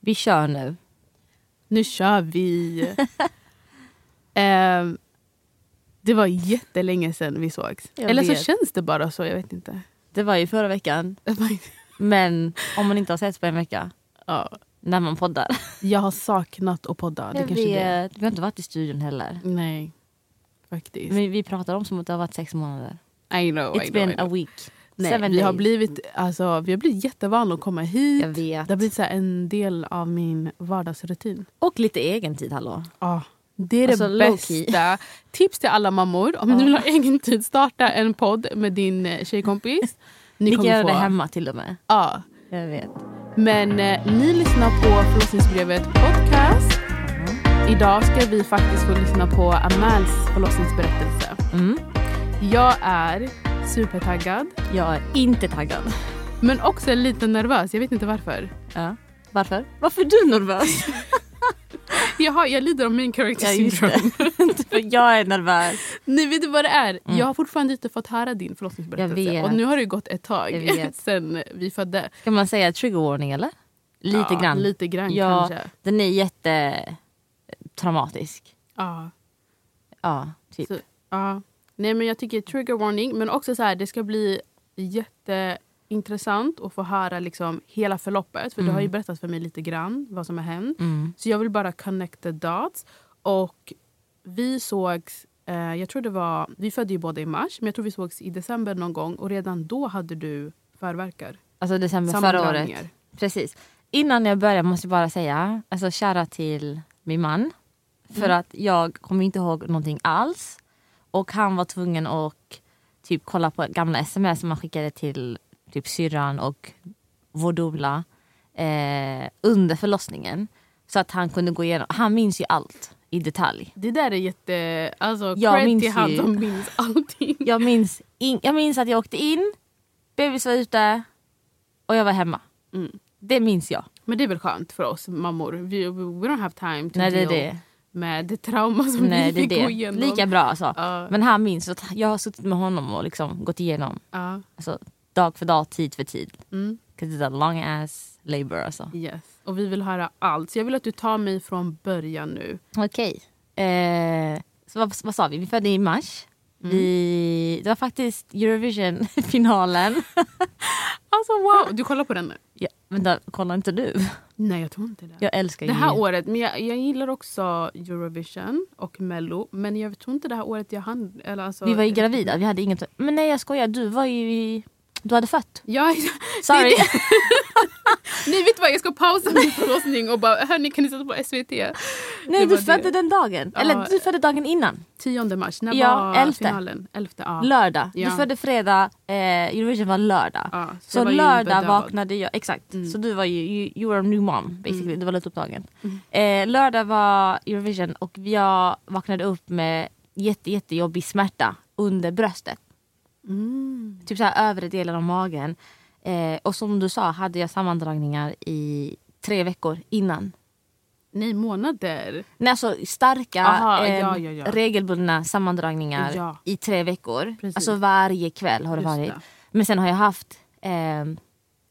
Vi kör nu. Nu kör vi. Ehm, det var jättelänge sedan vi sågs. Jag Eller vet. så känns det bara så, jag vet inte. Det var ju förra veckan. Men om man inte har setts på en vecka. ja, När man poddar. jag har saknat att podda. Det kanske det. vet. Vi har inte varit i studion heller. Nej, faktiskt. Men vi pratar om som att det har varit sex månader. I know, I It's know, been I know. a week. Nej, Seven vi har days. blivit, alltså, vi har blivit jättevana att komma hit. Jag vet. Det har blivit så en del av min vardagsrutin. Och lite egen tid, hallå. Ja, det är Alltså, det bästa. Tips till alla mammor. Om ni vill ha egen tid, starta en podd med din eh, tjejkompis. Ni kan kommer göra få- det hemma till och med. Ja. Jag vet. Men eh, ni lyssnar på förlossningsbrevet podcast. Idag ska vi faktiskt få lyssna på Amals förlossningsberättelse. Mm. Jag är supertaggad, Jag är inte taggad. men också lite nervös. Jag vet inte varför. Ja. Varför? Varför är du nervös? Jag, har, jag lider av main character Ja, syndrome. Jag är nervös. Nej, vet du vad det är? Jag har fortfarande inte fått höra din förlossningsberättelse. Och nu har det gått ett tag sen vi födde. Kan man säga trigger warning eller? Lite ja, grann. Lite grann Ja. kanske. Den är jättetraumatisk. Ja. Ja, typ. Så, ja. Nej men jag tycker trigger warning men också så här det ska bli jätteintressant att få höra liksom hela förloppet för du har ju berättat för mig lite grann vad som har hänt. Mm. Så jag vill bara connect the dots och vi sågs eh, jag tror det var, vi födde ju båda i mars men jag tror vi sågs i december någon gång och redan då hade du förverkar. Alltså december förra året. Precis. Innan jag börjar måste jag bara säga, alltså kära till min man. För Mm. att jag kommer inte ihåg någonting alls. Och han var tvungen att typ kolla på gamla sms som man skickade till typ syrran och vår doula eh, under förlossningen. Så att han kunde gå igenom, han minns ju allt i detalj. Det där är jätte... Alltså Jag minns till han som minns allting. Jag minns, in, jag minns att jag åkte in, bebis var ute och jag var hemma. Mm. Det minns jag. Men det är väl skönt för oss mammor. We, we don't have time to Nej, det är deal det. Med det trauma som Nej, vi det fick gå det. igenom. Lika bra alltså. Ja. Men han minns att jag har suttit med honom och liksom gått igenom Ja. alltså, dag för dag, tid för tid. Mm. 'Cause it's a long ass labor alltså. Yes. Och vi vill höra allt. Så jag vill att du tar mig från början nu. Okej. Eh, så vad, vad sa vi? Vi födde i mars. Mm. Vi, det var faktiskt Eurovision-finalen. Alltså wow! Du kollar på den nu? ja, vänta, kollar inte du? Nej jag tror inte det. Jag älskar Det här året, men jag, jag gillar också Eurovision och Mello. Men jag tror inte det här året jag hann... Eller alltså, Vi var ju gravida, vi hade inget... Men nej jag skojar, du var ju... i- Du hade fött. Jag, Sorry. nej vet vad, jag ska pausa min förlossning och bara hörni kan ni sätta på SVT? nej du födde det. den dagen. Ja. Eller du födde dagen innan. 10 mars, när Ja, var elfte. finalen? 11, ja. Lördag. Ja. Du födde fredag, eh, Eurovision var lördag. Ja, Så, jag var lördag vaknade jag, exakt. Mm. Så du var ju, you, you were a new mom basically, du var lite upptagen. Eh, lördag var Eurovision och jag vaknade upp med jätte, jättejobbig smärta under bröstet. Mm. Typ så här övre delen av magen. Eh, och som du sa hade jag sammandragningar i tre veckor innan. Nej, månader. Nej, alltså starka Aha, eh, ja, ja, ja. regelbundna sammandragningar i tre veckor. Precis. Alltså varje kväll har det Just varit. det. Men sen har jag haft, eh,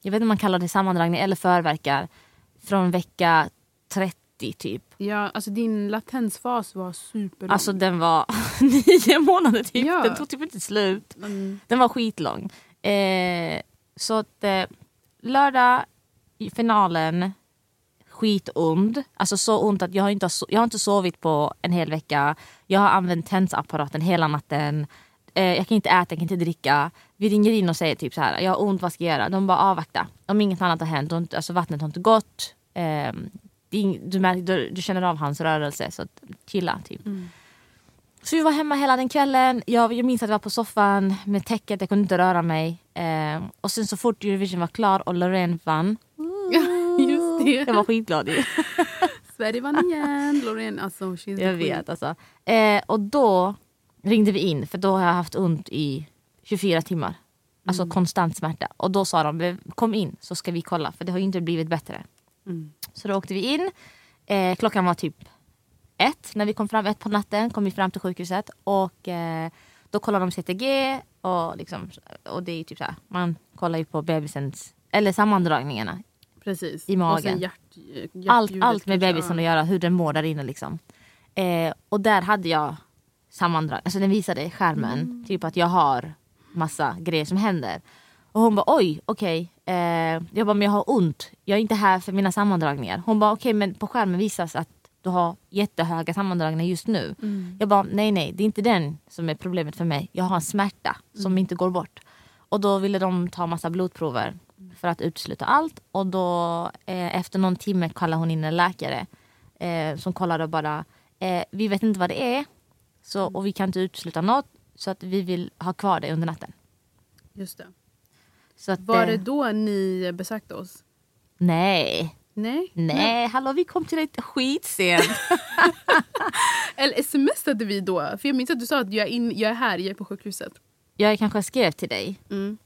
jag vet inte om man kallar det sammandragning eller förverkar, från vecka 30 typ. Ja, alltså din latensfas var superlång. Alltså den var nio månader typ. Ja. Den tog typ inte slut. Mm. Den var skitlång. Eh, så att eh, lördag i finalen, skitond. Alltså så ont att jag har, inte, so- jag har inte sovit på en hel vecka. Jag har använt tensapparaten hela natten. Eh, jag kan inte äta, jag kan inte dricka. Vi ringer in och säger typ så här, jag har ont, vad ska jag göra? De bara avvakta. Om inget annat har hänt, alltså vattnet har inte gått. Eh, är ing- du, märker, du, du känner av hans rörelse, så chilla typ. Så vi var hemma hela den kvällen. Jag, jag minns att jag var på soffan med täcket, jag kunde inte röra mig. Eh, och sen så fort Eurovision var klar och Loreen vann. Just det. Jag var skitglad ju. Sverige vann igen. Loreen, alltså she's Jag vet alltså. Eh, och då ringde vi in för då har jag haft ont i 24 timmar. Alltså konstant smärta. Och då sa de kom in så ska vi kolla för det har ju inte blivit bättre. Mm. Så då åkte vi in. Eh, klockan var typ ett när vi kom fram, ett på natten kom vi fram till sjukhuset och eh, då kollade de CTG och, liksom, och det är typ så här, man kollar ju på bebisens, eller sammandragningarna Precis. I magen. Hjärt, hjärtljudet allt, allt med kanske, bebisen att göra, hur den mår där inne liksom. Eh, och där hade jag sammandrag, alltså den visade skärmen Mm. typ att jag har massa grejer som händer. Och hon bara oj, okej. Eh, jag bara men jag har ont, jag är inte här för mina sammandragningar. Hon bara okej men på skärmen visas att du har jättehöga sammandragningar just nu. Mm. Jag bara nej nej, det är inte den som är problemet för mig. Jag har en smärta som inte går bort. Och då ville de ta massa blodprover för att utesluta allt. Och då eh, efter någon timme kallade hon in en läkare eh, som kollade och bara eh, vi vet inte vad det är så, och vi kan inte utesluta något så att vi vill ha kvar det under natten. Just det. Så att, Var eh, det då ni besökte oss? Nej, Nej. nej, hallå vi kom till dig skitsent. Eller smsade vi då? För jag minns att du sa att jag är, in, jag är här, jag är på sjukhuset. jag kanske skrev till dig. Mm.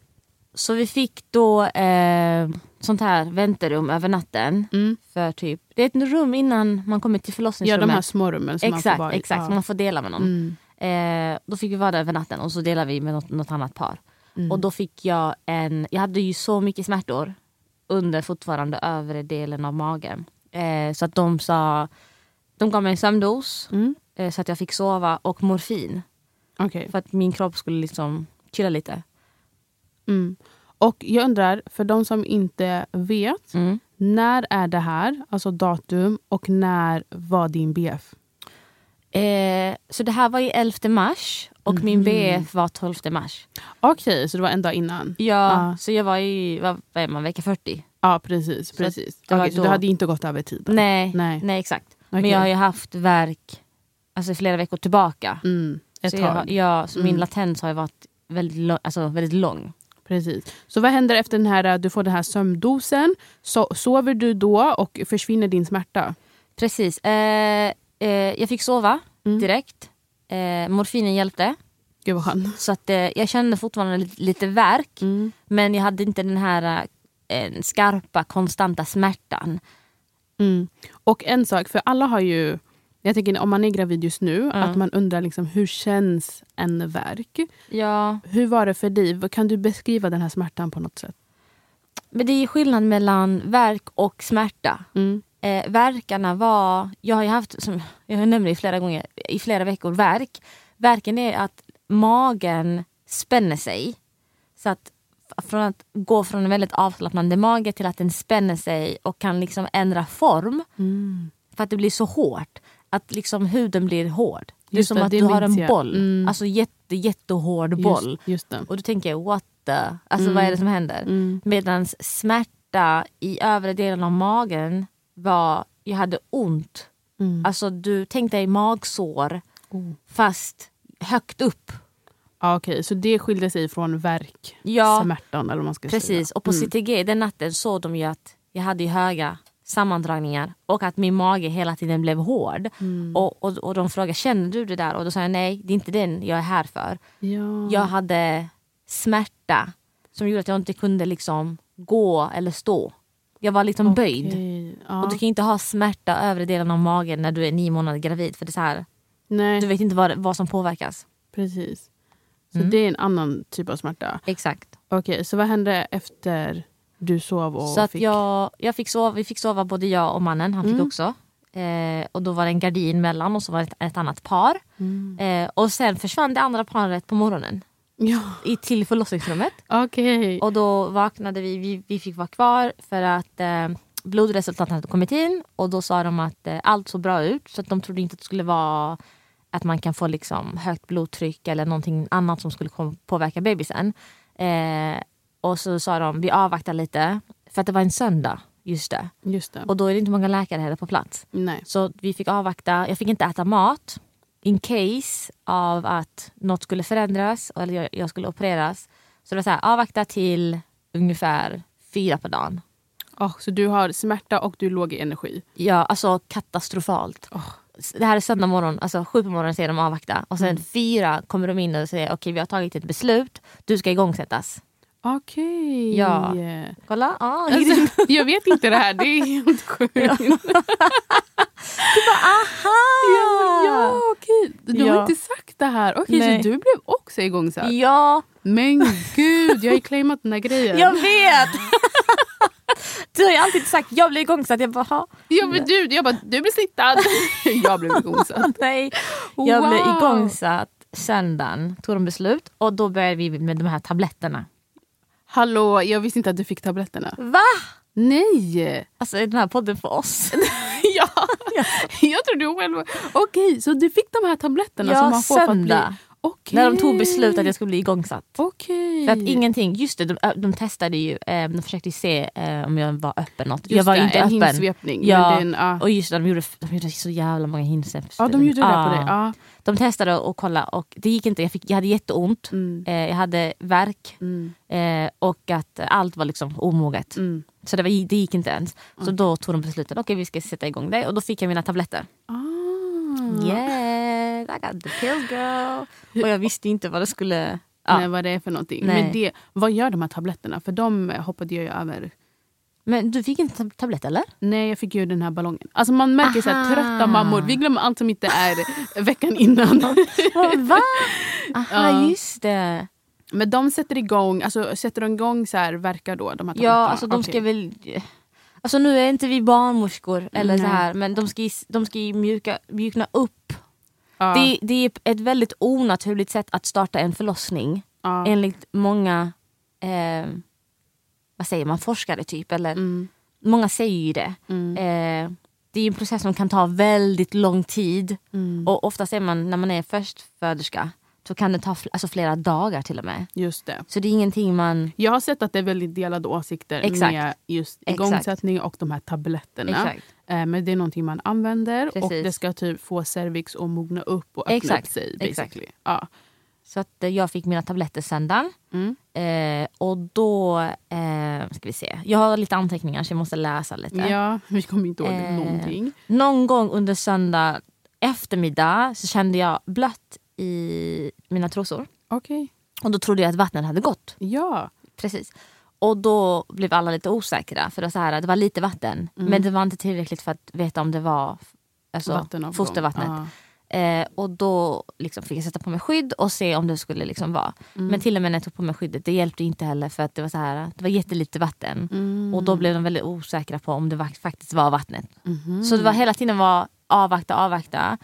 Så vi fick då eh, sånt här väntrum över natten. Mm. För typ, det är ett rum innan man kommer till Ja, förlossningsrummet. de här små rummen som man exakt, får vara i. exakt Ja. man får dela med någon. Mm. Eh, då fick vi vara där över natten och så delade vi med något, något annat par. Mm. Och då fick jag en, jag hade ju så mycket smärtor under fortfarande övre delen av magen. Eh, så att de sa, de gav mig en sömndos Mm. eh, så att jag fick sova och morfin. Okej. För att min kropp skulle liksom chilla lite. Mm. Och jag undrar, för de som inte vet, Mm. när är det här? Alltså datum och när var din BF? Eh, så det här var i 11 mars och Mhm. min BF var 12 mars. Okej, så det var en dag innan? Ja, Ah. så jag var i, vad, är man, vecka 40? Ja, precis. Så precis. det var Okej, så du hade inte gått över tiden? Nej, Nej. nej. exakt. Men Okej. jag har ju haft verk alltså, flera veckor tillbaka. Mm, ett så tag. jag, ja, så min Mm. latens har ju varit väldigt, lång, alltså, väldigt lång. Precis. Så vad händer efter den här, du får den här sömndosen? So sover du då och försvinner din smärta? Precis. Eh, eh, jag fick sova Mm. direkt. Eh, morfinen hjälpte. Gud vad skönt. Så att, eh, jag kände fortfarande lite, lite värk. Mm. Men jag hade inte den här eh, skarpa, konstanta smärtan. Mm. Och en sak, för alla har ju... Jag tänker om man är gravid just nu, att man undrar liksom, hur känns en verk? Ja, Hur var det för dig? Kan du beskriva den här smärtan på något sätt? men det är skillnad mellan värk och smärta. Mm. Eh, verkarna var, jag har ju haft, som jag nämnde flera gånger, i flera veckor värk. Verken är att magen spänner sig. Så att från att gå från en väldigt avslappnande mage till att den spänner sig och kan liksom ändra form. Mm. För att det blir så hårt. Att liksom huden blir hård. Det är Just som det, att du har en jag. boll. Mm. Alltså jätte, jättehård boll. Just, just. Och du tänker what the, alltså Mm. vad är det som händer? Mm. Medan smärta i övre delen av magen var, jag hade ont. Mm. Alltså du tänk dig magsår Oh. fast högt upp. Ja, Okej, så det skilde sig från verk, Ja, smärtan eller man ska precis. säga. Och på Mm. CTG den natten såg de ju att jag hade höga sammandragningar och att min mage hela tiden blev hård. Mm. Och, och, och de frågade känner du det där? Och då sa jag nej, det är inte den jag är här för. Ja. Jag hade smärta som gjorde att jag inte kunde liksom gå eller stå. Jag var liksom böjd. Ja. Och du kan inte ha smärta övre delen av magen när du är nio månader gravid. För det är så här, Nej, du vet inte vad, vad som påverkas. precis. Så Mm. det är en annan typ av smärta. Exakt. Okej, så vad hände efter du sov och så att fick... jag, jag fick sova, vi fick sova både jag och mannen. Han fick Mm. också. Eh, och då var det en gardin mellan och så var det ett, ett annat par. Mm. Eh, och sen försvann det andra paret på morgonen. Ja, I, till förlossningsrummet. okej. Och då vaknade vi, vi, vi fick vara kvar för att eh, blodresultaten hade kommit in. Och då sa de att eh, allt såg bra ut. Så att de trodde inte att det skulle vara att man kan få liksom högt blodtryck eller någonting annat som skulle påverka bebisen. Eh, och så sa de vi avvaktar lite. För att det var en söndag. Just det. Just det. Och då är det inte många läkare heller på plats. Nej. Så vi fick avvakta. Jag fick inte äta mat. In case av att något skulle förändras eller jag, jag skulle opereras. Så det var så här, avvakta till ungefär fyra på dagen. Åh, så du har smärta och du är låg i energi? Ja, alltså katastrofalt. Det här är söndag morgon, alltså sju på morgonen säger de avvakta. Och sen fyra kommer de in och säger okej vi har tagit ett beslut, du ska igångsättas. Okej. Ja. Kolla, ah, Alltså, jag vet inte det här, det är helt sjukt. Ja, aha! ja okej. Du har Ja. inte sagt det här. Okej, så Nej. du blev också igångsatt? Ja, Men gud, jag har ju claimat den här grejen. jag vet! Du har ju alltid sagt jag blir igångsatt. Jag bara, "Ha." Ja, men du, jag bara, du blir snittad. jag blev igångsatt. nej. Jag blev Wow. igångsatt söndagen, tog de beslut och då började vi med de här tabletterna. Hallå, jag visste inte att du fick tabletterna. Va? Nej! Alltså är den här podden för oss? ja, jag trodde du själv... Okej, så du fick de här tabletterna Ja, som man får för att bli... Okej. När de tog beslut att jag skulle bli igångsatt. Okej. För att ingenting, just det, de, de testade ju, eh, de försökte se eh, om jag var öppen något. Just jag var det, inte en öppen. hinsvepning. Ja, men det är en, ja. Och just det, de gjorde, de gjorde så jävla många hinsvep. ja, de gjorde det på dig. Ja. De testade och kollade och det gick inte. Jag, fick, jag hade jätteont, Mm. eh, jag hade värk Mm. eh, och att allt var liksom omoget. Mm. Så det, var, det gick inte ens. Så då tog de beslutet, okej vi ska sätta igång det och då fick jag mina tabletter. Ah. Yes, I got the pills girl. Och jag visste inte vad det skulle... Ja. Nej, vad det är för någonting. Nej. Men det, vad gör de här tabletterna? För de hoppade jag ju över. Men du fick inte tab- tablett eller? Nej, jag fick ju den här ballongen. Alltså man märker så här, trötta mammor. Vi glömmer allt som inte är veckan innan. Va? Aha, Ja. just det. Men de sätter igång, alltså sätter de igång så här, verkar då de här Ja, alltså de ska Okej. väl... Alltså nu är inte vi barnmorskor eller så här men de ska de ska ju mjuka, mjukna upp. Ja, Det, det är ett väldigt onaturligt sätt att starta en förlossning ja. enligt många eh, vad säger man, forskare typ. Eller, Mm, Många säger ju det. mm, Eh, det är en process som kan ta väldigt lång tid. mm. Och ofta ser man när man är förstföderska så kan det ta fl- alltså flera dagar till och med. Just det. Så det är ingenting man... Jag har sett att det är väldigt delade åsikter Exakt. med just Exakt. igångsättning och de här tabletterna. Exakt. Eh, Men det är någonting man använder och Precis. det ska typ få cervix att mogna upp och öppna Exakt. upp sig. Exakt. Basically. Ja. Så att eh, jag fick mina tabletter söndagen. Mm. Eh, och då, eh, ska vi se. Jag har lite anteckningar så jag måste läsa lite. ja, vi kommer inte ihåg Eh, någonting. Någon gång under söndag eftermiddag så kände jag blött i mina trosor. Okej. Och då trodde jag att vattnet hade gått. Ja. Precis. Och då blev alla lite osäkra för det var, så här, det var lite vatten Mm. men det var inte tillräckligt för att veta om det var alltså, fostervattnet. Eh, och då liksom fick jag sätta på mig skydd och se om det skulle liksom vara. Mm. Men till och med när jag tog på mig skyddet, det hjälpte inte heller för att det var så här, det var jättelite vatten. Mm. Och då blev de väldigt osäkra på om det var, faktiskt var vattnet. Mhm. Så det var hela tiden var avvakta, avvakta.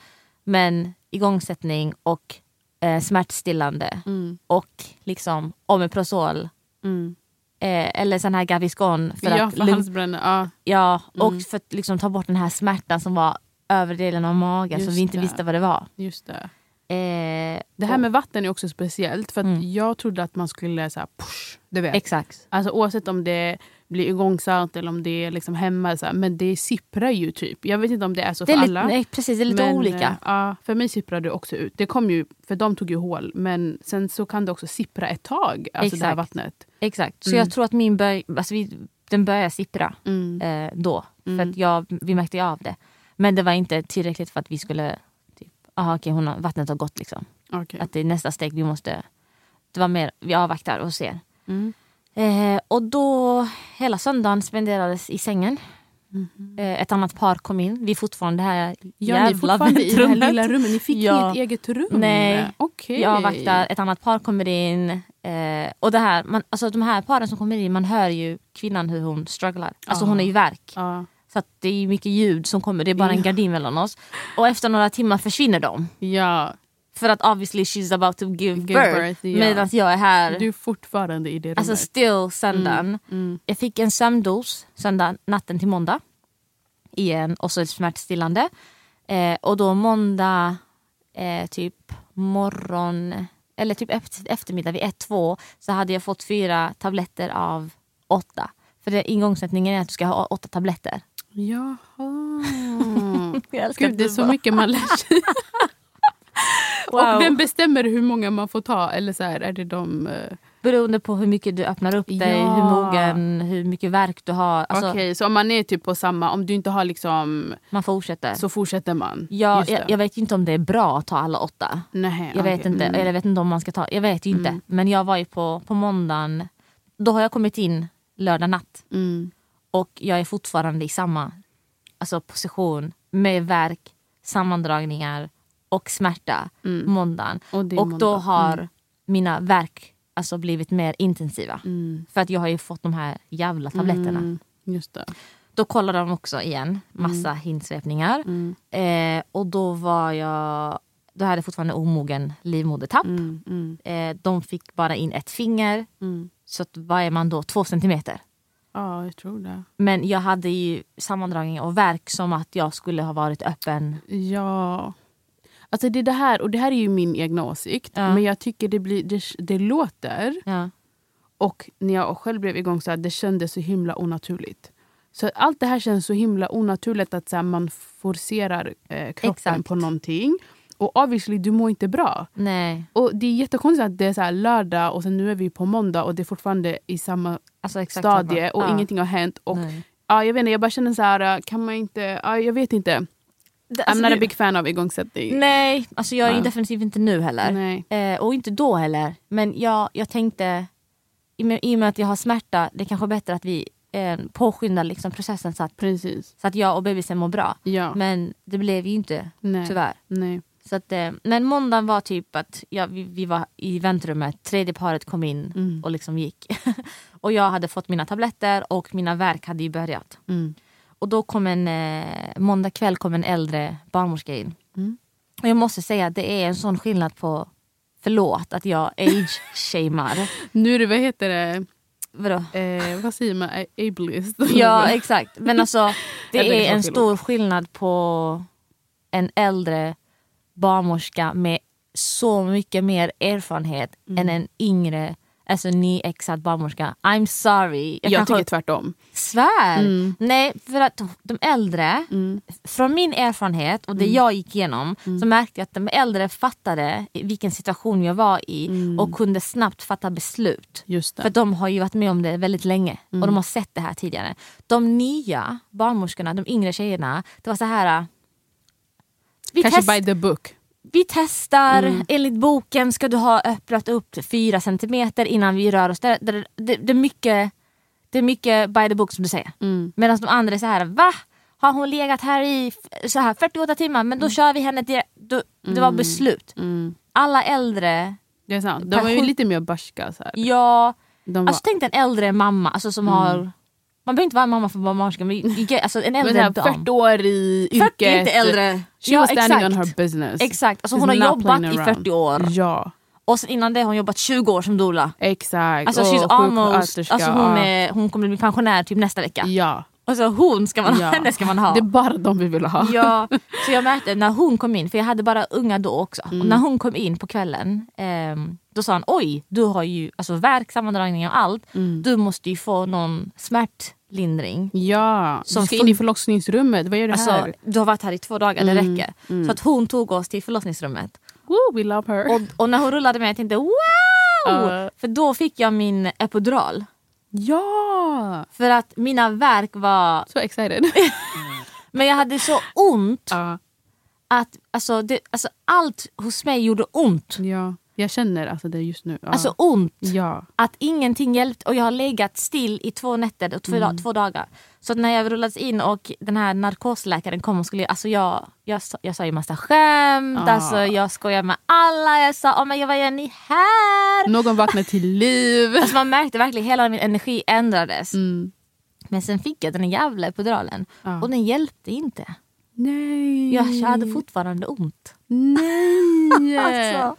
Men igångsättning och eh, smärtstillande Mm. och liksom Omeprazol Mm. Eh, eller sån här Gaviscon för ja, att, för halsbränna. Ja. ja, och Mm. för att liksom ta bort den här smärtan som var över delen av magen som Just vi inte det. visste vad det var. Just det. Eh, Det här och- med vatten är också speciellt. För Mm. Jag trodde att man skulle så här, push, du vet. Exakt. Alltså oavsett om det blir igångsatt eller om det är liksom hemma. Så här, men det sipprar ju typ. Jag vet inte om det är så Det för är alla. lite, nej, precis, det är lite men, olika. eh, Ja, för mig sipprar det också ut. Det kom ju, för de tog ju hål. Men sen så kan det också sippra ett tag. Alltså det här Exakt. vattnet. Exakt. Så Mm. jag tror att min bör, alltså vi, den började sippra Mm. eh, då. För Mm. att jag, vi märkte ju av det. Men det var inte tillräckligt för att vi skulle... Typ, aha, okej, hon har, vattnet har gått liksom. Okej. Att det är nästa steg vi måste... Det var mer, vi avvaktar och ser. Mm. Eh, och då, hela söndagen spenderades i sängen. Eh, ett annat par kom in. Vi är fortfarande här Ja, ni är fortfarande i det här lilla rummet. Ni fick Ja. inget eget rum? Nej. Okej. Vi avvaktar, ett annat par kommer in. Eh, och det här, man, alltså de här paren som kommer in, man hör ju kvinnan hur hon strugglar. Alltså hon är i verk. Ja. Så det är mycket ljud som kommer, det är bara en gardin mellan oss. Och efter några timmar försvinner de. ja. För att obviously she's about to give, Give birth. birth, ja. Medan jag är här, Du är fortfarande i det rummet. alltså still söndagen. mm. Jag fick en sömndos söndag natten till måndag. Igen och så ett smärtstillande. Eh, och då måndag eh, typ morgon eller typ efter, eftermiddag vid 1-2 så hade jag fått fyra tabletter av åtta. För det, ingångsättningen är att du ska ha åtta tabletter. Jaha. Jag Gud, det är så mycket man lär sig. Wow. Och vem bestämmer hur många man får ta? Eller så här, är det de... eh, Beroende på hur mycket du öppnar upp dig, Ja. hur mogen, hur mycket verk du har. Alltså, Okej, så om man är typ på samma... Om du inte har liksom... Man fortsätter. Så fortsätter man? ja, jag, jag vet inte om det är bra att ta alla åtta. Nej, Jag vet okej. inte. Mm. Eller jag vet inte om man ska ta. Jag vet ju inte. Mm. Men jag var ju på, på måndagen. Då har jag kommit in lördag natt. Mm. Och jag är fortfarande i samma alltså, position. Med verk, sammandragningar och smärta. Mm. Måndagen. Och, Och då måndag. har Mm. mina verk alltså, blivit mer intensiva. Mm. För att jag har ju fått de här jävla tabletterna. Mm. Just det. Då kollade de också igen, massa hinsvepningar. Mm. Eh, och då var jag, då hade jag fortfarande omogen livmodertapp. Mm, mm, Eh, de fick bara in ett finger, mm. så att, vad är man då? Två centimeter. Ja, jag tror det. Men jag hade ju sammandragning och verk som att jag skulle ha varit öppen. Ja. Alltså det, är det här, och det här är ju min egna åsikt. Ja. Men jag tycker det, blir, det, det låter, Ja. och när jag själv blev igång så här, det kändes så himla onaturligt. Så allt det här känns så himla onaturligt att så här, man forcerar eh, kroppen Exakt. på någonting. Och obviously, du mår inte bra. Nej, Och Det är jättekonstigt att det är så här lördag och sen nu är vi på måndag och det är fortfarande i samma alltså stadie samma. och Ja. ingenting har hänt. Och, ja, jag, vet inte, jag bara känner så här, kan man inte... Ja, jag vet inte. Det- I'm alltså, not a det- big fan av igångsättning. Nej, alltså jag är Ja. definitivt inte nu heller. Eh, och inte då heller. Men jag, jag tänkte, i och, med, i och med att jag har smärta, det är kanske bättre att vi eh, påskyndar liksom processen så att, Precis. så att jag och bebisen mår bra. Ja. Men det blev ju inte, Nej. tyvärr. Nej. Så att, eh, men måndagen var typ att ja, vi, vi var i väntrummet, tredje paret kom in Mm. och liksom gick. och jag hade fått mina tabletter och mina verk hade ju börjat. Mm. Och då kom en, eh, måndag kväll kom en äldre barnmorska in. Mm. Och jag måste säga att det är en sån skillnad på, förlåt att jag age-shamear. Nu är det, vad heter det? Vadå? Eh, vad säger man? Ableist? Ja exakt, men alltså det är en stor skillnad på en äldre barnmorska med så mycket mer erfarenhet Mm. än en yngre, alltså nyexad barnmorska. I'm sorry. Jag, kanske tycker tvärtom. svär. Mm. Nej, för att de äldre, Mm. från min erfarenhet och det jag gick igenom så märkte jag att de äldre fattade vilken situation jag var i Mm. och kunde snabbt fatta beslut. Just det. För de har ju varit med om det väldigt länge Mm. och de har sett det här tidigare. De nya barnmorskorna, de yngre tjejerna, det var så här... Vi, Kanske test, by the book. Vi testar, Mm. enligt boken ska du ha öppnat upp fyra centimeter innan vi rör oss. Det, det, det, det, är mycket, det är mycket by the book som du säger. Mm. Medan de andra är så här, va? Har hon legat här i så här 48 timmar? Men då kör vi henne direkt. Då, det var beslut. Mm. Alla äldre, Det är sant. De var ju lite mer barska. Så här. ja. De var, Alltså tänk dig en äldre mamma alltså, som har... Man behöver inte vara mamma för att vara barnmorska men alltså, en äldre dam. 40 år i yrket. 40 är inte äldre. She ja, was standing exakt. on her business. Exakt, alltså hon har jobbat i around. 40 år. Ja, Och sen innan det har hon jobbat 20 år som doula. exakt. Alltså she's almost, sjuksköterska, alltså hon, är, hon kommer bli pensionär typ nästa vecka. Ja. Alltså hon ska man, Ja. henne ska man ha. Det är bara de vi vill ha. Ja, så jag märkte när hon kom in, för jag hade bara unga då också. Mm. Och när hon kom in på kvällen, ehm, då sa han oj, du har ju alltså, värk, sammandragning och allt. Mm. Du måste ju få någon smärtlindring. Ja, Som du ska in i förlossningsrummet. Vad gör du Alltså, här? du har varit här i två dagar, det Mm, räcker. mm. Så att hon tog oss till förlossningsrummet. Woo, we love her. Och, och när hon rullade med jag tänkte wow! Ja. För då fick jag min epidural. ja! För att mina verk var... Så excited. Men jag hade så ont ja. att alltså, det, alltså, allt hos mig gjorde ont. ja, jag känner alltså det just nu. Ja. Alltså ont. ja. Att ingenting hjälpte och jag har legat still i två nätter och två, Mm. två dagar. Så när jag rullades in och den här narkosläkaren kom och skulle, alltså jag, jag, sa- jag sa ju massa skämt, Ah. alltså jag skojar med alla, jag sa oh men vad gör ni här? Någon vaknar till liv. Alltså man märkte verkligen hela min energi ändrades. Mm. Men sen fick jag den här jävla epiduralen Ja. och den hjälpte inte. Nej. Jag hade fortfarande ont. Nej. Alltså,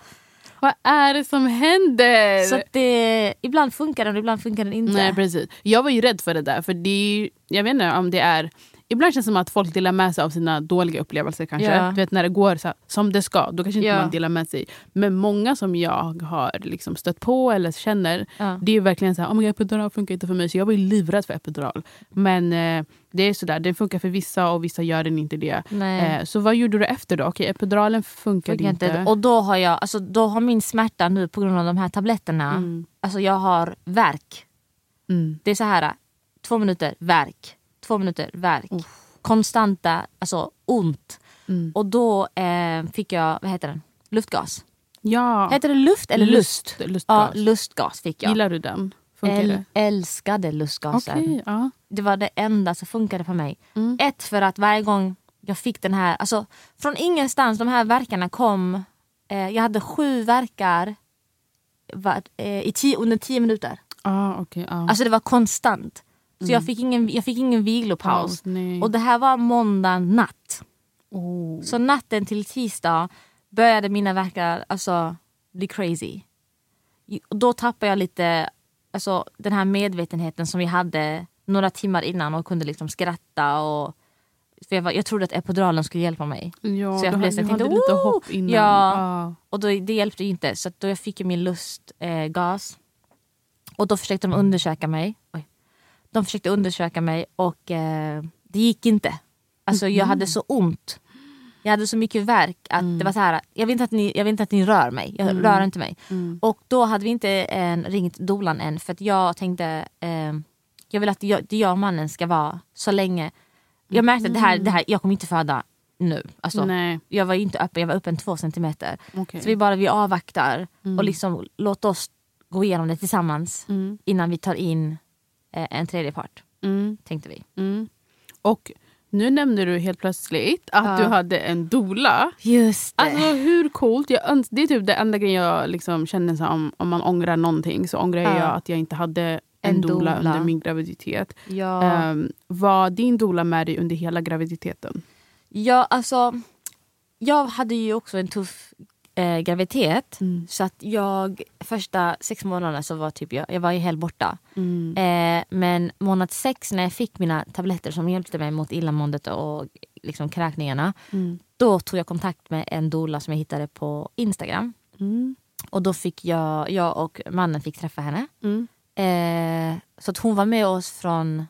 Vad är det som händer? så det, ibland funkar den och ibland funkar den inte. Nej precis. Jag var ju rädd för det där. För det är, ju- jag vet inte om det är... Ibland känns det som att folk delar med sig av sina dåliga upplevelser. kanske. Ja. Du vet när det går så här, som det ska, då kanske inte Ja. man delar med sig. Men många som jag har liksom stött på eller känner, Ja. det är verkligen så här, oh my God, epidural funkar inte för mig. Så jag var ju livrädd för epidural. Men eh, det är sådär, den funkar för vissa och vissa gör den inte det. Eh, så vad gjorde du efter då? Okej, epiduralen funkade Funkar inte. inte. Och då har jag, alltså då har min smärta nu på grund av de här tabletterna, Mm. alltså jag har verk. Mm. Det är så här, två minuter verk, två minuter verk. Konstanta, alltså ont. Mm. Och då eh, fick jag, vad heter den? Luftgas. Ja, Heter det luft eller lust? lust. lustgas. Ja, lustgas fick jag. Gillar du den? Funkar det? älskade lustgasen. Okej, ja. Det var det enda som funkade för mig. Mm. Ett för att varje gång jag fick den här, alltså från ingenstans, de här verkarna kom. Eh, jag hade sju verkar var, eh, i tio, under tio minuter. Ah, okay, ah. Alltså det var konstant. Så jag, fick ingen, jag fick ingen vilopaus. Paus, nej. Och det här var måndag natt. oh. Så natten till tisdag började mina verkar alltså, bli crazy. Och då tappade jag lite alltså, den här medvetenheten som vi hade några timmar innan och kunde liksom skratta. Och, för jag, var, jag trodde att epiduralen skulle hjälpa mig. Ja, Så jag blev hade, jag hade tänkte, lite "Woo!" hopp innan. Ja. Ah. Och då, det hjälpte ju inte så då jag fick jag min lustgas. Eh, gas. och då försökte de undersöka mig. De försökte undersöka mig och eh, det gick inte. Alltså jag hade så ont. Jag hade så mycket värk att det var så här. Jag vill inte att ni, jag vill inte att ni rör mig. Jag rör inte mig. Och då hade vi inte eh, ringt dolan än för att jag tänkte eh, jag vill att jag, det jag och mannen ska vara så länge. Jag märkte att det här, det här, jag kommer inte föda nu. Alltså, Nej, jag var inte öppen, jag var öppen två centimeter. okej. Så vi bara vi avvaktar och liksom låt oss gå igenom det tillsammans Mm. innan vi tar in en tredje part. Mm. Tänkte vi. Mm. Och nu nämnde du helt plötsligt att Ja. du hade en dola. Just det. Alltså hur coolt? Jag öns- det är typ det enda grejen jag liksom känner så om, om man ångrar någonting så ångrar Ja. jag att jag inte hade en, En dola, under min graviditet. ja. Ehm, var din dola med dig under hela graviditeten? ja, alltså. Jag hade ju också en tuff eh, graviditet. Mm. Så att jag, första sex månaderna så var typ jag, jag var helt borta. Mm. Eh, men månad sex när jag fick mina tabletter som hjälpte mig mot illamåendet och liksom kräkningarna. Mm. Då tog jag kontakt med en doula som jag hittade på Instagram. Mm. Och då fick jag, jag och mannen fick träffa henne. Mm. Eh, så att hon var med oss från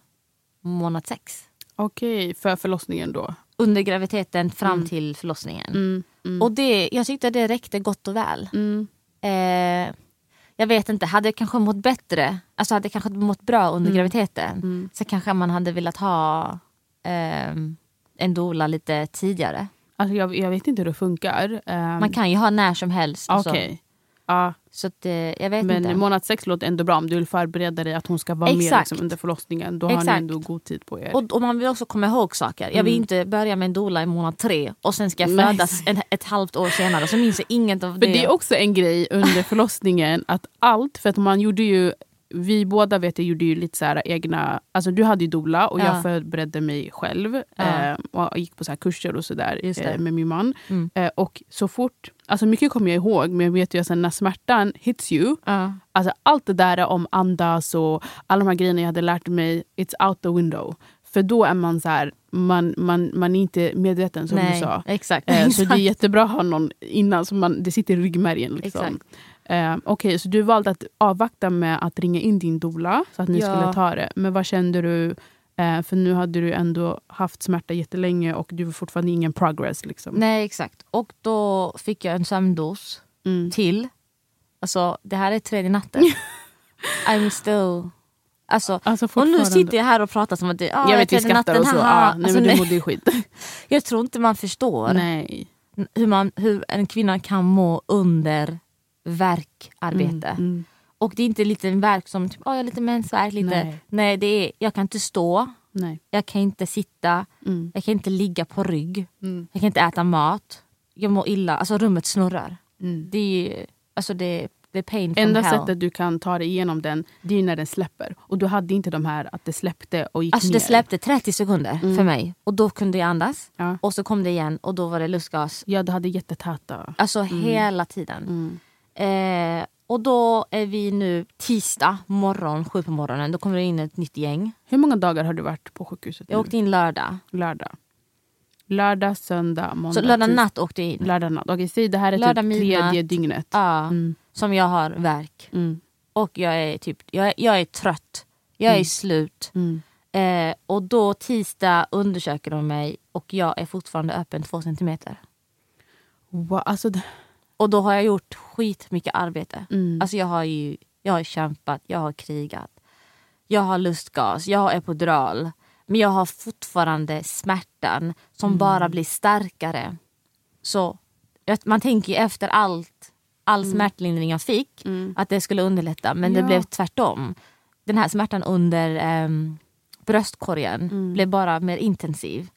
månad sex. Okej, för förlossningen då? Under graviditeten fram Mm. till förlossningen. Mm. Och det, jag tyckte det räckte gott och väl. Mm. Eh, jag vet inte, hade jag kanske mått bättre, alltså hade jag kanske mått bra under Mm. graviditeten Mm. så kanske man hade velat ha ehm, en doula lite tidigare. Alltså jag, jag vet inte hur det funkar. Ehm, Man kan ju ha när som helst. och så. Okej. Ja, Så att, eh, jag vet men inte. månad sex låter ändå bra. Om du vill förbereda dig att hon ska vara med Exakt. liksom, under förlossningen. Då har ni Exakt. ändå god tid på er. Och, och man vill också komma ihåg saker. Jag vill Mm. inte börja med en doula i månad tre och sen ska jag Nej. födas en, ett halvt år senare så minns jag inget av det. det är också en grej under förlossningen att allt, för att man gjorde ju vi båda vet jag gjorde ju lite så här egna, alltså du hade ju doula och Ja. jag förberedde mig själv Ja. eh, och gick på så här kurser och sådär Just det. eh, med min man. Mm. Eh, och så fort, alltså mycket kommer jag ihåg men jag vet ju att sen när smärtan hits you, ja. alltså allt det där om andas och alla de här grejerna jag hade lärt mig, it's out the window. För då är man så här, man, man, man är inte medveten som Nej, du sa. exakt. Eh, så det är jättebra att ha någon innan, så man, det sitter i ryggmärgen. Liksom. Exakt. Eh, Okej, så du valde att avvakta med att ringa in din doula så att ni Ja. skulle ta det. Men vad kände du? Eh, för nu hade du ändå haft smärta jättelänge och du var fortfarande ingen progress. Liksom. Nej exakt. Och då fick jag en sömndos Mm. till. Alltså det här är tredje natten. I'm still... Alltså, Alltså, och nu sitter jag här och pratar som att det ah, jag vet vi tredje skrattar natten, och så. Ah, nej, alltså, men du mådde skit. jag tror inte man förstår nej. hur, man, hur en kvinna kan må under verkarbete. Mm, mm. Och det är inte en verk som typ, oh, jag har lite mensvärk. Lite. Nej. Nej. det är, jag kan inte stå, nej. jag kan inte sitta, Mm. jag kan inte ligga på rygg, Mm. jag kan inte äta mat. Jag mår illa, alltså rummet snurrar. Mm. Det är, alltså det, det är pain from Enda hell. sättet du kan ta dig igenom den, det är när den släpper. Och du hade inte de här att det släppte och gick Alltså ner. det släppte 30 sekunder Mm. för mig och då kunde jag andas. Ja. Och så kom det igen och då var det lustgas. Ja, du hade jättetäta. Alltså hela tiden. Mm. Eh, och då är vi nu tisdag morgon, sju på morgonen. Då kommer det in ett nytt gäng. Hur många dagar har du varit på sjukhuset Jag nu? åkte in lördag. Lördag. Lördag, söndag, måndag, Så lördag natt åkte jag in. Lördag natt. Okej, säg det här är Lördag typ tredje midnatt. dygnet. Ja, Mm. Som jag har verk. Mm. Och jag är typ, jag, är- jag är trött. Jag är Mm. slut. Mm. Eh, och då tisdag undersöker de mig och jag är fortfarande öppen två centimeter. Wow, alltså, det- Och då har jag gjort skitmycket arbete. mm. Alltså jag har ju jag har kämpat, jag har krigat. Jag har lustgas, jag har epidural. Men jag har fortfarande smärtan som Mm. bara blir starkare. Så man tänker ju efter allt, all smärtlindring jag fick Mm. att det skulle underlätta. Men det Ja. blev tvärtom. Den här smärtan under ehm, bröstkorgen Mm. blev bara mer intensiv.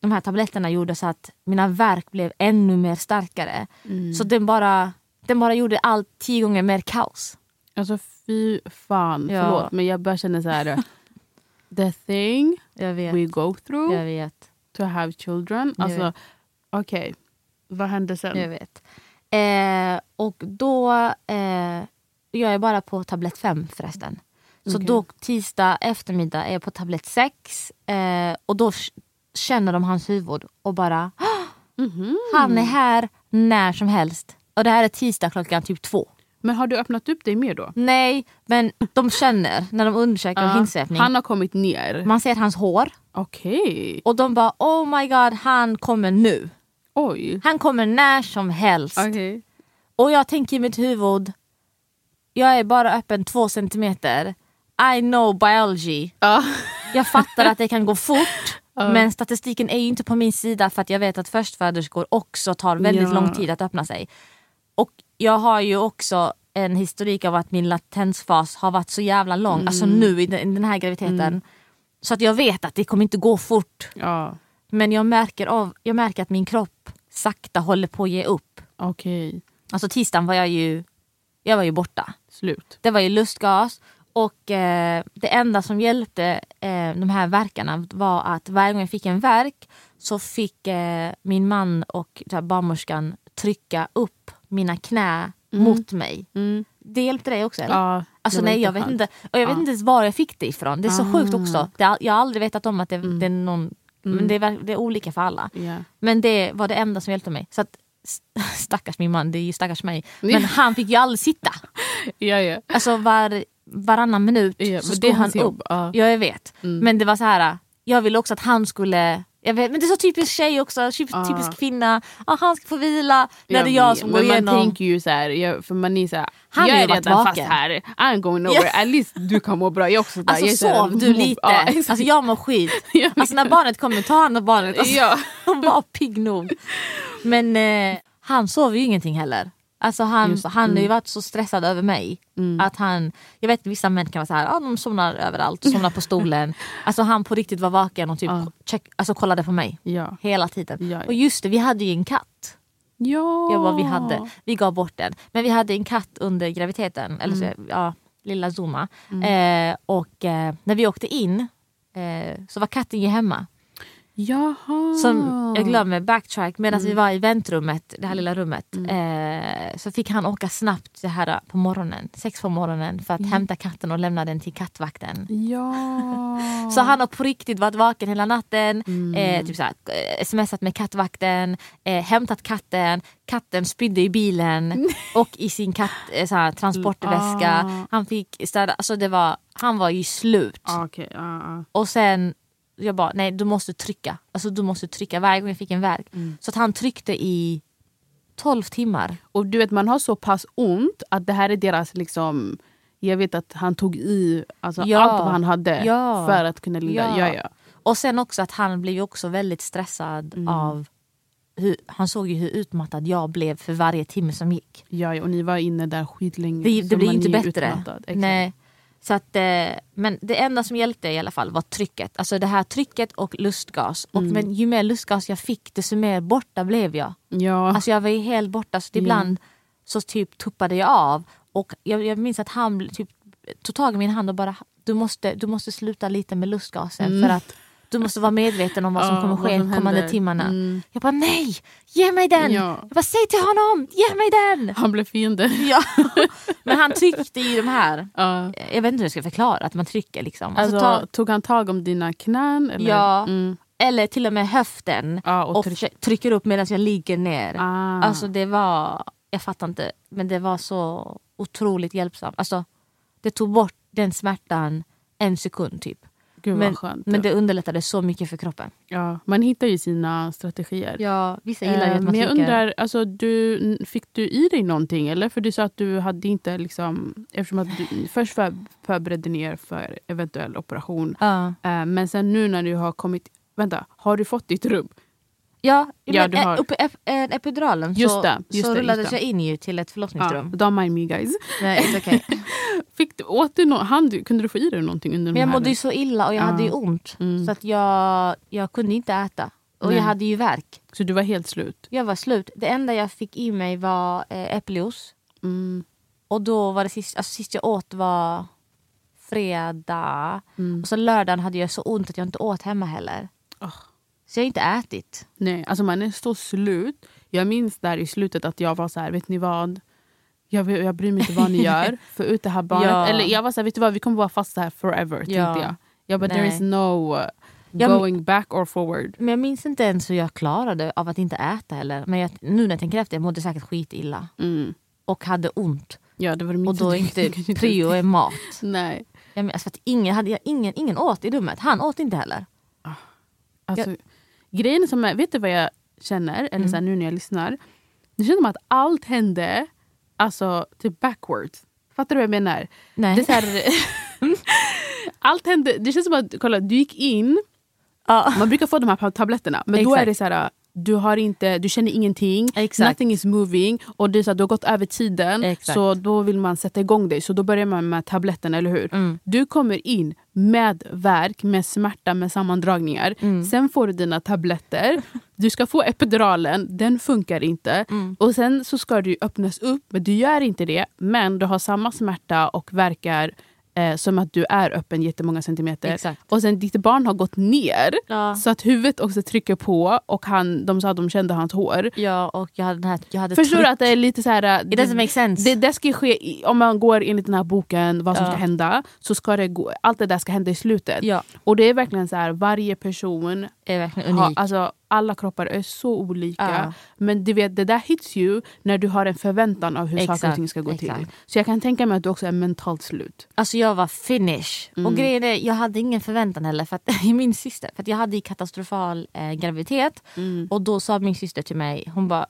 De här tabletterna gjorde så att mina verk blev ännu mer starkare. Mm. Så den bara, den bara gjorde allt tio gånger mer kaos. Alltså fy fan, Ja. förlåt men jag bara känner så här. the thing we go through Jag vet. to have children. Alltså, okej. Vad hände sen? Jag vet. Eh, och då... Eh, jag är bara på tablett 5 förresten. Så Okej. då tisdag eftermiddag är jag på tablett 6. Eh, och då känner de hans huvud och bara... Mhm. Han är här när som helst. Och det här är tisdag klockan typ två. Men har du öppnat upp dig mer då? Nej, men de känner när de undersöker Ja. hinsvepning. Han har kommit ner. Man ser hans hår Okej. och de bara oh my god han kommer nu. Oj. Han kommer när som helst. Okej. Och jag tänker i mitt huvud, jag är bara öppen två centimeter. I know biology. Ja. Jag fattar att det kan gå fort. Ja. Men statistiken är ju inte på min sida för att jag vet att förstföderskor också tar väldigt Ja. lång tid att öppna sig. Och jag har ju också en historik av att min latensfas har varit så jävla lång, Mm. alltså nu i den, här graviditeten. Så att jag vet att det kommer inte gå fort. Ja. Men jag märker, av, jag märker att min kropp sakta håller på att ge upp. Okej. Alltså tisdagen var jag ju, jag var ju borta. Slut. Det var ju lustgas och eh, det enda som hjälpte eh, de här verkarna var att varje gång jag fick en verk så fick eh, min man och här, barnmorskan trycka upp mina knä mot mig. Mm. Det hjälpte dig också eller? Ja, Alltså nej jag vet inte, och jag vet Ja. inte ens var jag fick det ifrån. Det är så Ah. sjukt också. Det, jag har aldrig vetat om att det, Mm. det är någon, men det är, det är olika för alla. Ja. Men det var det enda som hjälpte mig. Så att, st- stackars min man, det är ju stackars mig. Men han fick ju aldrig sitta. Ja, ja. Alltså var, varannan minut Ja, så stod han upp. Ja. Ja jag vet. Mm. Men det var så här. jag ville också att han skulle vet, men det är så typiskt tjej också, typ, Ah. typisk kvinna. Ah, han ska få vila när det är jag som går igenom. Man tänker ju så här, jag, för man är så här, Han jag är redan fast vaken. här, I'm going nowhere, at least du kan må bra. Jag också där. Alltså jag här, sov du lite? Exakt. alltså jag mår skit. Alltså när barnet kommer, ta hand om barnet. Alltså, ja. Var pigg nog. Men eh, han sover ju ingenting heller. Alltså han, Just- han har ju mm. varit så stressad över mig. Mm. Att han, jag vet vissa män kan vara så här, ah, de somnar överallt, somnar på stolen. alltså han på riktigt var vaken och typ Ja. check, alltså, kollade på mig Ja. hela tiden. Ja. Och just det, vi hade ju en katt. Ja. Ja, vad vi hade. Vi gav bort den. Men vi hade en katt under graviditeten, eller så, ja, lilla Zuma. Eh, och eh, när vi åkte in eh, så var katten ju hemma. Jaha. Som, jag glömmer backtrack, medan Mm. vi var i väntrummet, det här lilla rummet, eh, så fick han åka snabbt så här på morgonen, sex på morgonen för att Mm. hämta katten och lämna den till kattvakten. Ja. Så han har på riktigt varit vaken hela natten, Mm. eh, typ så här, eh, smsat med kattvakten, eh, hämtat katten, katten spydde i bilen och i sin katt, eh, så här, transportväska. Ah. Han fick städa, alltså det var, han var ju slut. Ah, Okej, ja, ja. Och sen, jag bara, nej du måste trycka. Alltså du måste trycka varje gång jag fick en värk. Mm. Så att han tryckte i 12 timmar. Och du vet man har så pass ont att det här är deras liksom jag vet att han tog i alltså, Ja. allt vad han hade Ja. för att kunna lida. Ja. Ja. Och sen också att han blev också väldigt stressad Mm. av hur, han såg ju hur utmattad jag blev för varje timme som gick. ja. Och ni var inne där skitlänge. Det, det blir inte bättre. Nej. Så att, eh, men det enda som hjälpte i alla fall var trycket. Alltså det här trycket och lustgas. Och Mm. men ju mer lustgas jag fick desto mer borta blev jag. Ja. Alltså jag var ju helt borta så ibland så typ tuppade jag av. Och jag, jag minns att han typ, tog tag i min hand och bara du måste, du måste sluta lite med lustgasen Mm. för att du måste vara medveten om vad som Ja, kommer ske de kommande timmarna. Mm. Jag bara nej, ge mig den! Ja. Jag bara säg till honom, ge mig den! Han blev fiende. Ja. Men han tryckte i de här, Ja. jag vet inte hur jag ska förklara att man trycker liksom. Alltså, Alltså, ta, tog han tag om dina knän? Eller? Ja. Mm. eller till och med höften och och tryck. trycker upp medan jag ligger ner. Ah. Alltså det var, jag fattar inte, men det var så otroligt hjälpsamt. Alltså, det tog bort den smärtan en sekund typ. Gud men- skönt. Men det underlättade så mycket för kroppen. ja, man hittar ju sina strategier. Ja, vissa gillar ju att man men jag trycker. undrar, alltså, du, fick du i dig någonting? Eller? För du sa att du hade inte liksom, eftersom att du först för, förberedde ner för eventuell operation. Ja, Eh, men sen nu när du har kommit, vänta, har du fått ditt rubb? Ja, Ja, men, du eh, har- uppe, ep, eh, epiduralen Just så, det, just så det, rullades jag in ju till ett Ja, förlossningsrum. don't mind me guys. Nej, it's okay. Fick du, åt du no, han, du, kunde du få i dig någonting under Men jag här? mådde ju så illa och jag Ja. hade ju ont. Mm. Så att jag, jag kunde inte äta. Och Nej. jag hade ju värk. Så du var helt slut? Jag var slut. Det enda jag fick i mig var eh, äppeljuice. Mm. Och då var det sist, alltså sist jag åt var fredag. Mm. Och så lördagen hade jag så ont att jag inte åt hemma heller. Ah. Så jag har inte ätit. Nej, alltså man är så slut. Jag minns där i slutet att jag var så här, vet ni vad? Jag, jag bryr mig inte vad ni gör. För ut det här barnet. Ja. Eller jag var så här, vet du vad? Vi kommer vara fast här forever. Tänkte Ja. jag. Jag bara, there Nej. is no uh, going back or forward. Men jag minns inte ens hur jag klarade av att inte äta heller. Men jag, nu när jag tänker efter, jag mådde säkert skitilla. Mm. Och hade ont. Ja, det var det Och då är inte prio är mat. Nej. Jag men, alltså, ingen, hade, jag, ingen, ingen åt i rummet. Han åt inte heller. Alltså, Grejen som är, vet du vad jag känner? Eller Mm. så här, nu när jag lyssnar. Det känns som att allt hände alltså, typ backwards. Fattar du vad jag menar? Nej. Det, är här, allt hände, det känns som att kolla, du gick in, ja. man brukar få de här tabletterna men då Exakt. är det så här du, har inte, du känner ingenting, Exakt. nothing is moving och det är så här, du har gått över tiden Exakt. så då vill man sätta igång dig. Så då börjar man med tabletterna, eller hur? Mm. Du kommer in med värk, med smärta, med sammandragningar. Mm. Sen får du dina tabletter. Du ska få epiduralen, den funkar inte. Mm. Och Sen så ska du öppnas upp, men du gör inte det. Men du har samma smärta och verkar eh, som att du är öppen jättemånga centimeter. Exakt. Och sen ditt barn har gått ner. Ja. Så att huvudet också trycker på och han, de sa att de kände hans hår. ja, och jag hade, den här, jag hade Förstår du att det är lite så här... It doesn't make sense. Det, det ska ske, i- om man går enligt den här boken, vad som Ja. ska hända, så ska det gå, allt det där ska hända i slutet. ja, Och det är verkligen så här, varje person, är verkligen har, unik. alltså, alla kroppar är så olika. Ja. Men du vet, det där hits you när du har en förväntan av hur saker och Exakt, ting ska gå till. exakt. Så jag kan tänka mig att du också är mentalt slut. Alltså jag var finish. Mm. Och grejen är, jag hade ingen förväntan heller för att, min syster. För jag hade ju katastrofal eh, graviditet. Mm. Och då sa min syster till mig, hon bara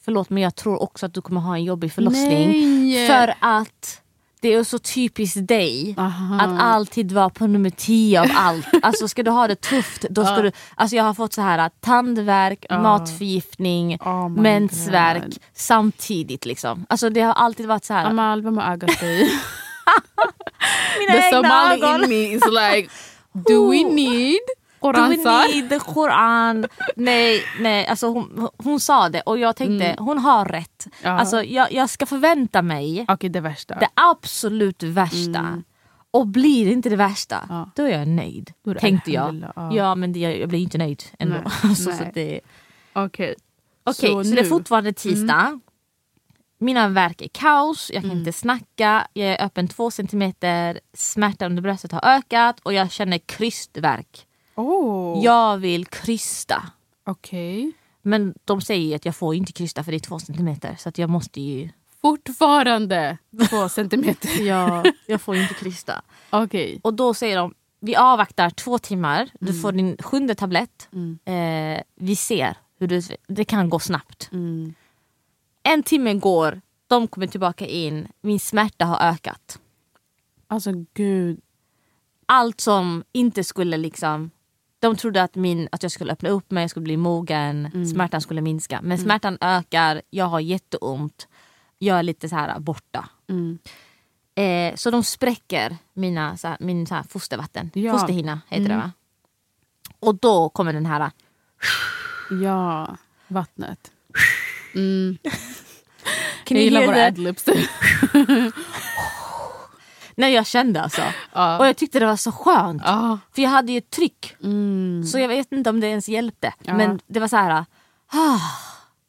förlåt men jag tror också att du kommer ha en jobbig förlossning. Nej! För att det är så typiskt dig Aha. att alltid vara på nummer 10 av allt. Alltså ska du ha det tufft, då ska Ja. du... Alltså jag har fått så här tandvärk, Ja. matförgiftning, Oh mensvärk God. samtidigt. Liksom. Alltså det har alltid varit så här. Amal, vem har ögat dig? mina The egna Somali ögon. in me is like, do we need Do we Koransar? need Koran? Nej, nej alltså hon, hon sa det och jag tänkte hon har rätt. Ja. Alltså jag, jag ska förvänta mig Okej, det värsta. det absolut värsta. Och blir det inte det värsta, Ja. då är jag nöjd. Är Tänkte jag. ja. Ja men det, jag blir inte nöjd ändå. Nej, alltså, så nej. att det, Okej. Okej, så, det är Mm. fortfarande tisdag. Mina verk är kaos, jag kan inte snacka, jag är öppen två centimeter, smärtan under bröstet har ökat och jag känner krystvärk. Oh. Jag vill krysta. Okej. Men de säger att jag får inte krysta för det är två centimeter så att jag måste ju... Fortfarande två centimeter. Ja, jag får inte krysta. Okej. Och då säger de, vi avvaktar två timmar, du får din sjunde tablett. Mm. Eh, vi ser hur det, det kan gå snabbt. Mm. En timme går, de kommer tillbaka in, min smärta har ökat. Alltså gud. Allt som inte skulle liksom... De trodde att, min, att jag skulle öppna upp mig, jag skulle bli mogen, Mm. smärtan skulle minska. Men smärtan ökar, jag har jätteont, jag är lite så här borta. Mm. Eh, så de spräcker mina, så här, min så här, fostervatten. Ja. Fosterhinna heter det Mm. va? Och då kommer den här... Ja, vattnet. Mm. Jag gillar våra adlibs. Nej jag kände alltså. ja. Och jag tyckte det var så skönt. Ja. För jag hade ju ett tryck. Mm. Så jag vet inte om det ens hjälpte. Ja. Men det var så här... Ah,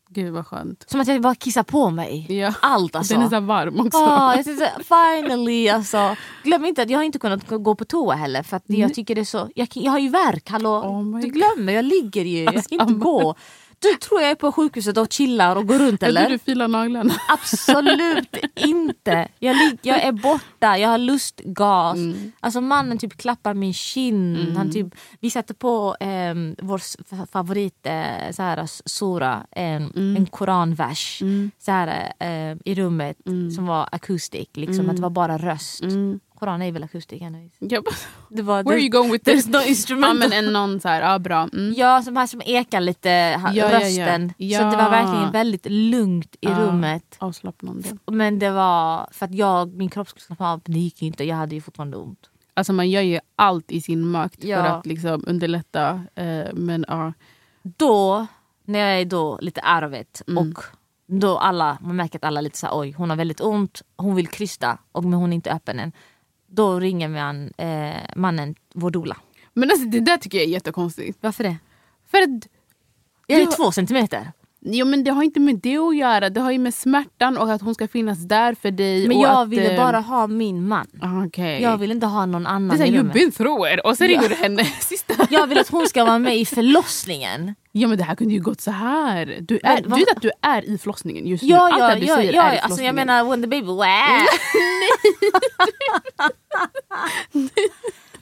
Gud vad skönt. som att jag bara kissade på mig. Ja. Allt alltså. Den är så här varm också. Ah, jag tänkte, finally alltså. Glöm inte att jag har inte kunnat gå på toa heller för att jag tycker det är så... Jag, jag har ju värk, hallå. Oh du God. glömmer, jag ligger ju. Jag ska inte gå. Du tror jag är på sjukhuset och chillar och går runt Jag tror eller? du filar naglarna. Absolut inte. Jag, jag är borta, jag har lustgas. Mm. Alltså mannen typ klappar min kind. Han typ, vi satte på um, vår favorit eh, så här, sura, en, en koranvers Mm. så här, eh, i rummet som var acoustic. Liksom, Att det var bara röst. Mm. Koran är väl Det var, Where are you going with this? no Ja instrument. men en någon så här, ja bra. Mm. Ja, som här som ekar lite, Ja, ja, ja. rösten. Ja. Så det var verkligen väldigt lugnt i Ja. rummet. Avslappnande. Men det var för att jag, min kropp skulle slappna av, men det gick ju inte. Jag hade ju fortfarande ont. Alltså man gör ju allt i sin makt Ja. för att liksom underlätta. Eh, men ja. Då, när jag är då lite arvet Mm. och då alla, man märker att alla är lite så här, oj hon har väldigt ont, hon vill krysta och men hon är inte öppen än. Då ringer man, eh, mannen vår doula. Men alltså, det där tycker jag är jättekonstigt. Varför det? För att, Jag är Du- två centimeter. jo, men det har inte med det att göra. Det har ju med smärtan och att hon ska finnas där för dig. Men jag att, ville eh, bara ha min man. ah, Okej. Jag vill inte ha någon Det är annan såhär, you've been through it. Och så ringer du henne sista. Jag vill att hon ska vara med i förlossningen. Ja men det här kunde ju gått så här. Du, är, Men du vet att du är i förlossningen just nu. Ja, Allt ja, det du ja, säger ja är i alltså jag menar when the baby... Wow.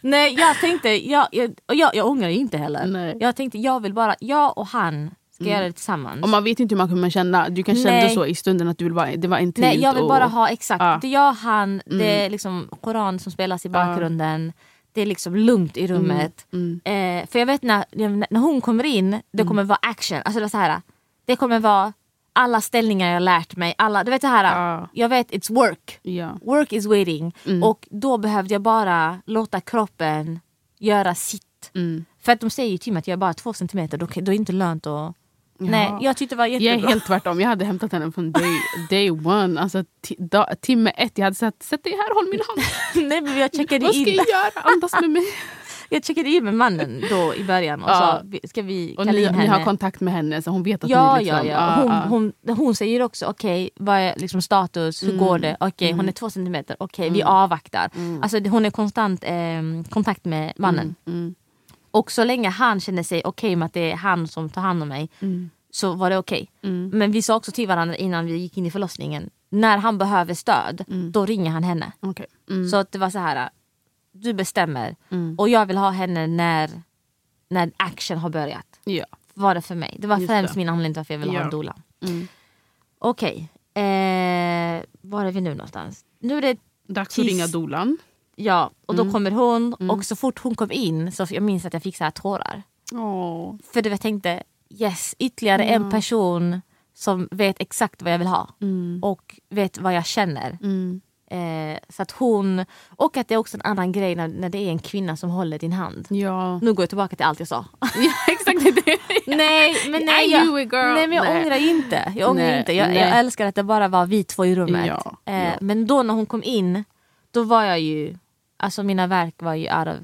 Nej jag tänkte, jag, jag, och jag, jag ångrar inte heller. Nej. Jag tänkte jag vill bara, jag och han ska göra det tillsammans. Och man vet inte hur man kommer känna. Du kan känna Nej. så i stunden att du vill vara, det var intimt. Nej jag vill och, bara ha exakt, Ja. det är jag han, det är liksom Koran som spelas i bakgrunden. Det är liksom lugnt i rummet. Mm. Eh, för jag vet när, när hon kommer in, det kommer vara action. Alltså det, var så här, det kommer vara alla ställningar jag lärt mig. Alla, du vet det här, Ja. jag vet it's work. Ja. Work is waiting. Mm. Och då behövde jag bara låta kroppen göra sitt. Mm. För att de säger ju till mig att jag är bara två centimeter, då, då är det inte lönt att... Nej, jag tyckte det var Jag jättebra. är helt tvärtom. Jag hade hämtat henne från day, day one. Alltså, da, timme ett. Jag hade sagt sätt dig här, håll min hand. Nej, men jag checkade Vad ska in. jag göra? Andas med mig. Jag checkade in med mannen då i början och Ja. sa "Vi- ska vi Och kalla ni, in ni henne? har kontakt med henne så hon vet att Ja, ni liksom... ja, ja. Hon, ah, hon, hon säger också okej, vad är liksom status, hur går det? Okej, hon är två centimeter, okej vi avvaktar. Alltså det- hon är konstant eh, kontakt med mannen. Och så länge han känner sig okej med att det är han som tar hand om mig Mm. så var det okej. Mm. Men vi sa också till varandra innan vi gick in i förlossningen, när han behöver stöd, Mm. då ringer han henne. Okej. Mm. Så att det var så här, du bestämmer Mm. och jag vill ha henne när, när action har börjat. Ja. Var det för mig. Det var Just främst det. min anledning till varför jag ville ha Ja. en doula. Mm. Okej, eh, var är vi nu någonstans? Nu är det, Dags att ringa dolan. Ja, och Mm. då kommer hon och så fort hon kom in så jag minns att jag fick så här tårar. Åh. För det jag tänkte, yes, ytterligare en person som vet exakt vad jag vill ha. Mm. Och vet vad jag känner. Mm. Eh, så att hon, och att det är också en annan grej när, när det är en kvinna som håller din hand. Ja. Nu går jag tillbaka till allt jag sa. ja, exakt det. nej, men nej, jag, nej men jag Nej. ångrar inte. Jag, ångrar Nej, inte. Jag, jag älskar att det bara var vi två i rummet. Ja, eh. Men då när hon kom in, då var jag ju, alltså mina verk var ju out of,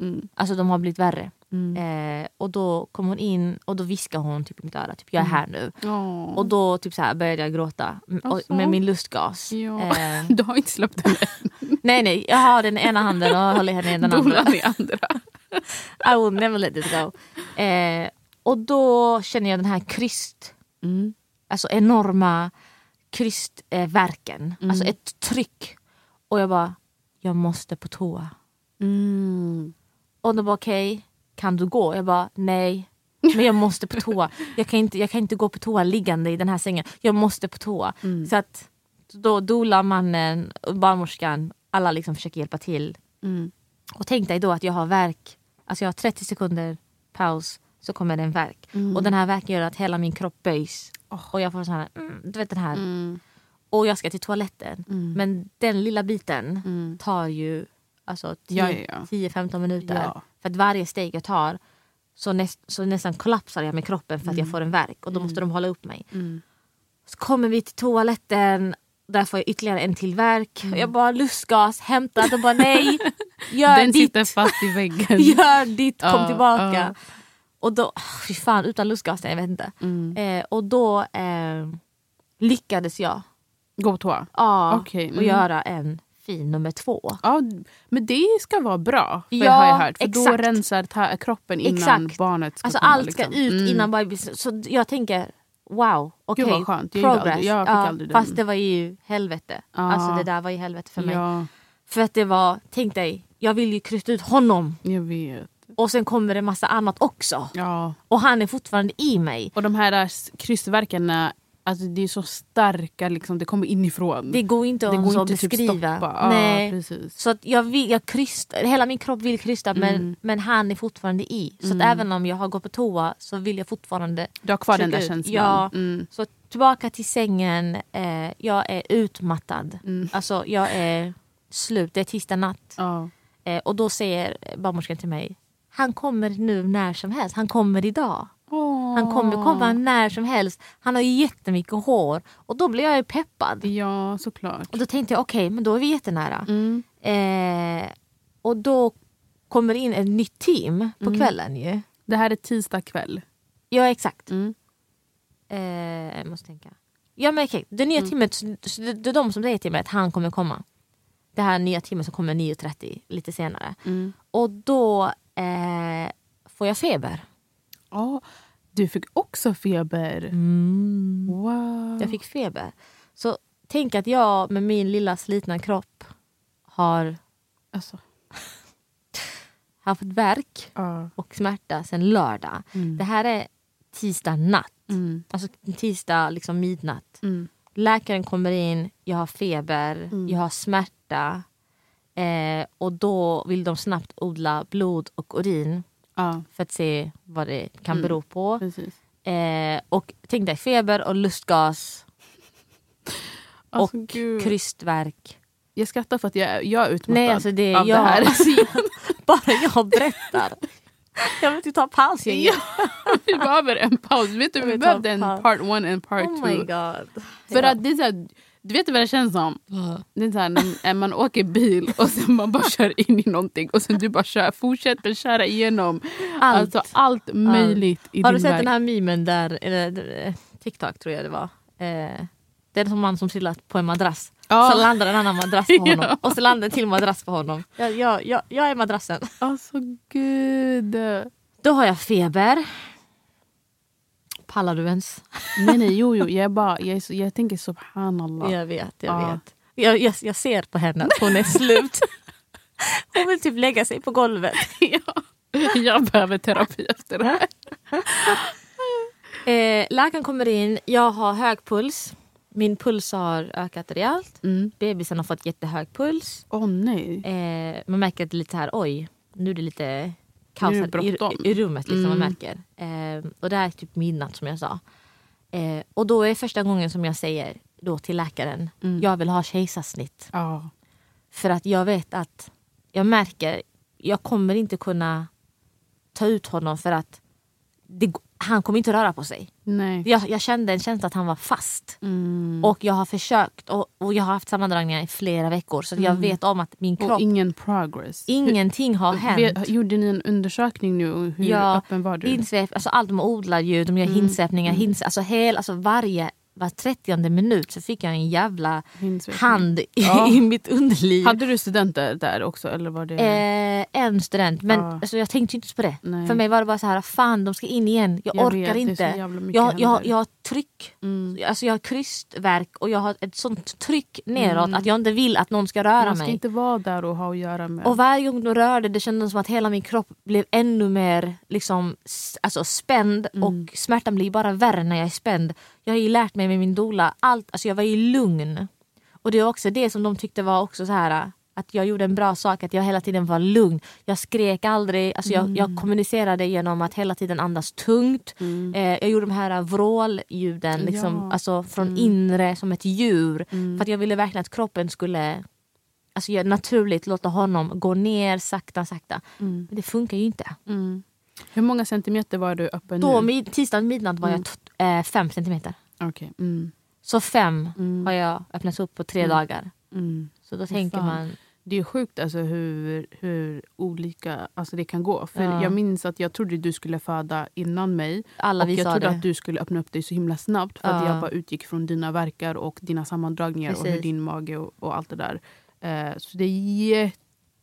Mm. alltså de har blivit värre. Mm. Eh, och då kom hon in och då viskade hon typ i mitt öra, typ jag är här nu. Åh. Och då typ så här började jag gråta Alltså. med min lustgas. Ja. Eh, Du har inte släppt henne. nej nej, jag har den ena handen och håller henne i den andra. I andra. I will never let it go. Eh, och då känner jag den här kryst, Mm. alltså enorma krystverken. Verken. Mm. Alltså ett tryck. Och jag bara, jag måste på toa. Mm. Och de bara okej, kan du gå? Jag bara nej. Men jag måste på toa. Jag kan, inte, jag kan inte gå på toa liggande i den här sängen. Jag måste på toa. Mm. Så att då doula mannen, och barnmorskan, alla liksom försöker hjälpa till. Mm. Och tänk dig då att jag har verk, alltså jag har 30 sekunder paus så kommer det en verk. Mm. Och den här verken gör att hela min kropp böjs. Och jag får sån här, mm, du vet den här. Mm. Och jag ska till toaletten. Mm. Men den lilla biten Mm. tar ju alltså Ja, ja, ja. 10-15 minuter. Ja. För att varje steg jag tar så, näst, så nästan kollapsar jag med kroppen för att jag får en verk. Och då måste de hålla upp mig. Mm. Så kommer vi till toaletten. Där får jag ytterligare en till verk. Och jag bara lustgas, hämta. De bara nej. Gör Den ditt. sitter fast i väggen. Gör ditt, kom Ja, tillbaka. ja. Och då, fy fan utan lustgasen, jag vet inte. Mm. Eh, och då eh, lyckades jag Gå på toa. ja, och mm. göra en fin nummer två. Ja, men det ska vara bra. För Ja, har jag hört. För då exakt. rensar ta- kroppen innan Exakt. barnet ska Alltså komma. allt ska liksom. ut Mm. innan bebisen. Så jag tänker wow, okej. Vad skönt. Jag progress. aldrig- jag ja, fast det var ju helvete. Ja. Alltså det där var ju helvete för mig. Ja, För att det var, tänk dig, jag vill ju krysta ut honom. jag vet. Och sen kommer det massa annat också. Ja. Och han är fortfarande i mig. Och de här kryssverkarna, alltså det är så starka, liksom, det kommer inifrån. Det går inte Det ens går att inte typ beskriva. Ja, Nej. precis. Så att jag vill, jag krysta, hela min kropp vill krysta men, Mm. men han är fortfarande i. Så att även om jag har gått på toa så vill jag fortfarande... Du har kvar den där ut. känslan. Ja. Mm. Så tillbaka till sängen, eh, jag är utmattad. Mm. Alltså jag är slut, det är tisdag natt. Ja. Eh, och då säger barnmorskan till mig, han kommer nu när som helst, han kommer idag. Han kommer komma när som helst. Han har ju jättemycket hår. Och då blir jag ju peppad. Ja, såklart. Och då tänkte jag okej, men då är vi jättenära. Mm. Eh, och då kommer det in ett nytt team på Mm. kvällen ju. Det här är tisdag kväll. Ja exakt. Mm. Eh, jag måste tänka. Ja men okej, det nya Mm. teamet, det, det är de som säger till mig att han kommer komma. Det här nya teamet som kommer 9.30 lite senare. Mm. Och då eh, får jag feber. Ja, du fick också feber. Wow. Jag fick feber. Så tänk att jag med min lilla slitna kropp har Alltså, haft värk ja. och smärta sedan lördag. Mm. Det här är tisdag natt. Mm. Alltså tisdag liksom midnatt. Mm. Läkaren kommer in, jag har feber, Mm. jag har smärta. Eh, och då vill de snabbt odla blod och urin Ja, för att se vad det kan Mm. bero på. Eh, och tänk dig feber och lustgas Alltså, och gud. krystvärk. Jag skrattar för att jag, jag är utmattad Nej, alltså det, av jag, det här. Alltså, bara jag berättar. Jag vill typ ta paus gänget. Ja, vi behöver en paus. Vet du, vi behövde en part one and part Oh two. För att det är du vet vad det känns som? Det är så här, när man åker bil och sen man bara kör in i någonting och sen du bara kör, fortsätter köra igenom Allt. Alltså allt möjligt i Har du sett väg. den här memen där, eller eh, TikTok tror jag det var. Eh, det är en man som trillar på en madrass. Ja. Så landar en annan madrass på honom. Ja. Och så landar en till madrass på honom. Jag, jag, jag, jag är madrassen. Alltså gud. Då har jag feber. Pallar du ens? Nej nej jo jo jag, är bara, jag, jag tänker subhanallah. Jag vet, jag Ja. vet. Jag, jag, jag ser på henne att hon är slut. Hon vill typ lägga sig på golvet. Ja. Jag behöver terapi efter det här. Eh, läkaren kommer in, jag har hög puls. Min puls har ökat rejält. Mm. Bebisen har fått jättehög puls. Åh nej. Eh, man märker att det är lite här, oj, nu är det lite kaos Nu är här det bråttom. i, i rummet. Liksom, man Mm. märker. Eh, och det här är typ midnatt som jag sa. Eh, och då är första gången som jag säger då till läkaren, Mm. jag vill ha kejsarsnitt. Ja. För att jag vet att, jag märker, jag kommer inte kunna ta ut honom för att det, han kommer inte röra på sig. Nej. Jag, jag kände en känsla att han var fast. Mm. Och jag har försökt och, och jag har haft sammandragningar i flera veckor så att jag Mm. vet om att min kropp, Och ingen progress. ingenting har Hur- hänt. Vet- Gjorde ni en undersökning nu? Hur Ja, öppen var du? Alltså allt de odlar ju, de gör Mm. hinsvepningar, Mm. hins, alltså, hel, alltså varje var 30 minut så fick jag en jävla hand i, Ja. i mitt underliv. Hade du studenter där också? Eller var det... Eh, en student, men Ja. alltså, jag tänkte inte på det. Nej. För mig var det bara så här, fan de ska in igen, jag, Jag orkar vet, inte. Jag, jag, jag har tryck, Mm. alltså jag har krystverk och jag har ett sånt tryck neråt Mm. att jag inte vill att någon ska röra Man ska mig. inte vara där och ha att göra med. Och varje gång de rörde det kändes som att hela min kropp blev ännu mer liksom, alltså, spänd Mm. och smärtan blir bara värre när jag är spänd. Jag har ju lärt mig med min doula, allt, alltså jag var ju lugn. Och det är också det som de tyckte var också så här att jag gjorde en bra sak, att jag hela tiden var lugn. Jag skrek aldrig, alltså jag, jag kommunicerade genom att hela tiden andas tungt. Mm. Eh, jag gjorde de här vrålljuden liksom, Ja. alltså från Mm. inre som ett djur. Mm. För att jag ville verkligen att kroppen skulle alltså, naturligt låta honom gå ner sakta sakta. Mm. Men det funkar ju inte. Hur många centimeter var du öppen Då, nu? mid, tisdagen midnatt var Mm. jag t- eh, fem centimeter. Okej. Mm. Så fem Mm. har jag öppnats upp på tre Mm. dagar. Mm. Så då tänker fan. man... Det är sjukt alltså hur, hur olika alltså det kan gå. För Ja. Jag minns att jag trodde du skulle föda innan mig. Alla och jag trodde det. att du skulle öppna upp dig så himla snabbt. För att Ja. jag bara utgick från dina verkar och dina sammandragningar och hur Precis. din mage och, och allt det där. Eh, så det är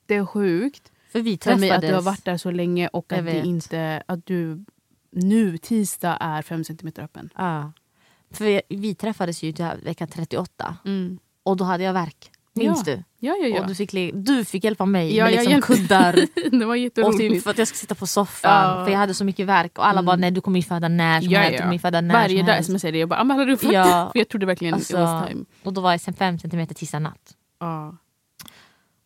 jättesjukt För vi för mig träffades... att du har varit där så länge och att, det inte, att du nu tisdag är fem centimeter öppen. Ja. För vi, vi träffades ju vecka 38 Mm. och då hade jag verk. Minns du? Ja, ja, ja. Och du fick, du fick hjälpa mig Ja, med liksom hjälpte. kuddar det var och typ för att jag skulle sitta på soffan. Ja. För jag hade så mycket verk och alla Mm. bara nej du kommer föda när som Ja, helst. ja. Du kommer ju föda när Varje dag som jag säger det, jag bara Amanda du fattar. Ja. För jag trodde verkligen Alltså, it was time. Och då var jag sen fem centimeter tisdag natt. Ja.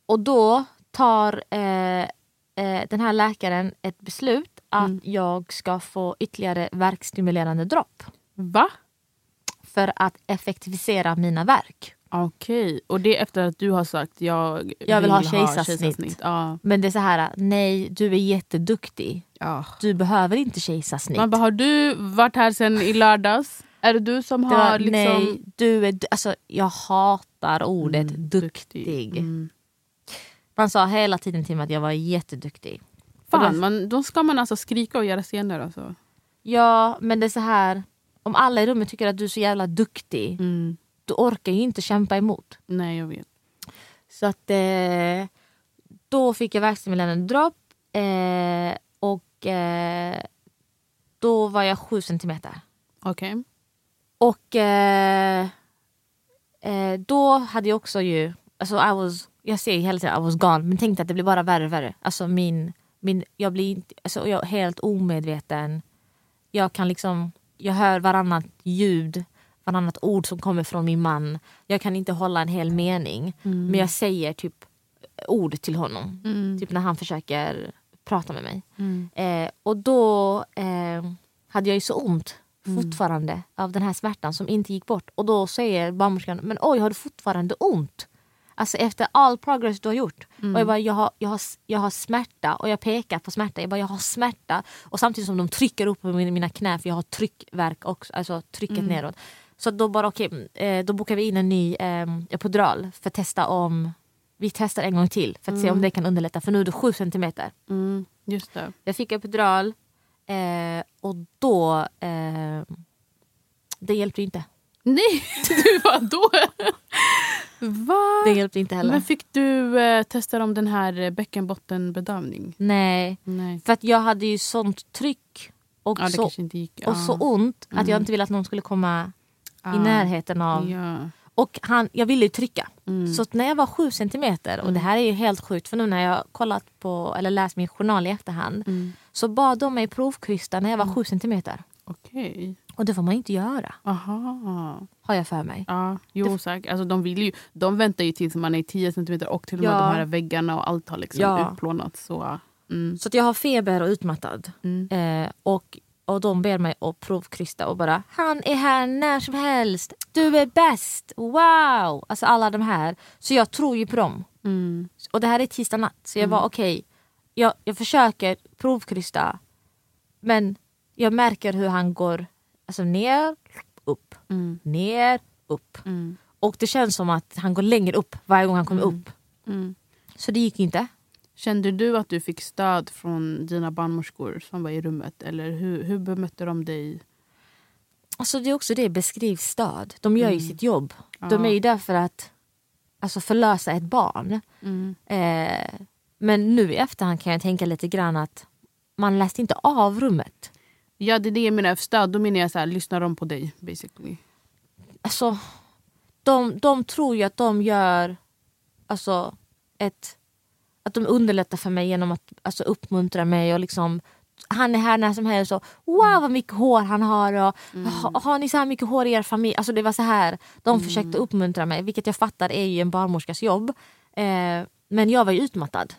Och då tar eh, eh, den här läkaren ett beslut att Mm. jag ska få ytterligare verkstimulerande dropp. Va? För att effektivisera mina verk. Okej, och det är efter att du har sagt jag, Jag vill ha kejsarsnitt. Ja. Men det är så här, nej du är jätteduktig. Ja. Du behöver inte kejsarsnitt. Man bara, har du varit här sen i lördags? Är det du som har var, liksom... Nej, du är, alltså, jag hatar ordet Mm, duktig. Mm. Man sa hela tiden till mig att jag var jätteduktig. Fan, man, då ska man alltså skrika och göra scener. Alltså. Ja, men det är så här. Om alla i rummet tycker att du är så jävla duktig, Mm. då orkar ju inte kämpa emot. Nej, jag vet. Så att eh, då fick jag verkstimulerande dropp eh, och eh, då var jag sju centimeter. Okej. Och eh, eh, då hade jag också ju, alltså I was, jag säger hela tiden I was gone, men tänkte att det blir bara värre och värre. Alltså min, min, jag blir inte, alltså jag är helt omedveten. Jag kan liksom, jag hör varannat ljud, varannat ord som kommer från min man. Jag kan inte hålla en hel mening, men jag säger typ ord till honom. Mm. Typ när han försöker prata med mig. Mm. Eh, och då eh, hade jag ju så ont fortfarande av den här smärtan som inte gick bort. Och då säger barnmorskan, men oj har du fortfarande ont? Alltså efter all progress du har gjort. Och jag bara, jag har, jag, har, jag har smärta och jag pekar på smärta. Jag bara, jag har smärta. Och samtidigt som de trycker upp på mina, mina knä för jag har tryckverk också, alltså trycket neråt. Så då bara okej, eh, då bokar vi in en ny eh, epidural för att testa om vi testar en gång till för att se om det kan underlätta. För nu är det sju centimeter. Mm. Just det. Jag fick epidural eh, och då... Eh, det hjälpte inte. Nej, du var då? Va? Det hjälpte inte heller. Men fick du eh, testa om den här eh, bäckenbottenbedövning? Nej, Nej. för att jag hade ju sånt tryck och, Ja, så, och så ont att jag Mm. inte ville att någon skulle komma Ja. i närheten av... Ja. Och han, jag ville ju trycka. Mm. Så när jag var sju centimeter, och det här är ju helt sjukt för nu när jag kollat på eller läst min journal i efterhand Mm. så bad de mig provkrysta när jag var sju centimeter. Okej. Och det får man inte göra, Aha. har jag för mig. Ja, jo säkert. Alltså, de, vill ju, de väntar ju tills man är 10 centimeter och till och med Ja. de här väggarna och allt har liksom Ja. utplånat. Så, mm. Så att jag har feber och utmattad. Mm. Eh, och, och de ber mig att provkrysta och bara han är här när som helst. Du är bäst. Wow! Alltså alla de här. Så jag tror ju på dem. Mm. Och det här är tisdag natt. Så jag var okej. jag, jag försöker provkrysta. Men jag märker hur han går alltså ner, upp, Mm. ner, upp. Mm. Och det känns som att han går längre upp varje gång han kommer upp. Mm. Så det gick inte. Kände du att du fick stöd från dina barnmorskor som var i rummet? Eller hur, hur bemötte de dig? Alltså det är också det, beskriv stöd. De gör ju sitt jobb. De Ja. är ju där för att alltså, förlösa ett barn. Mm. Eh, men nu i efterhand kan jag tänka lite grann att man läste inte av rummet. Ja, det är det jag menar. För stöd, då menar jag så här, lyssnar de på dig basically? Alltså, de, de tror ju att de gör alltså, ett, att de underlättar för mig genom att alltså, uppmuntra mig och liksom han är här när som helst och wow vad mycket hår han har och ha, har ni så här mycket hår i er familj? Alltså det var så här. De försökte uppmuntra mig vilket jag fattar är ju en barnmorskas jobb. Eh, men jag var ju utmattad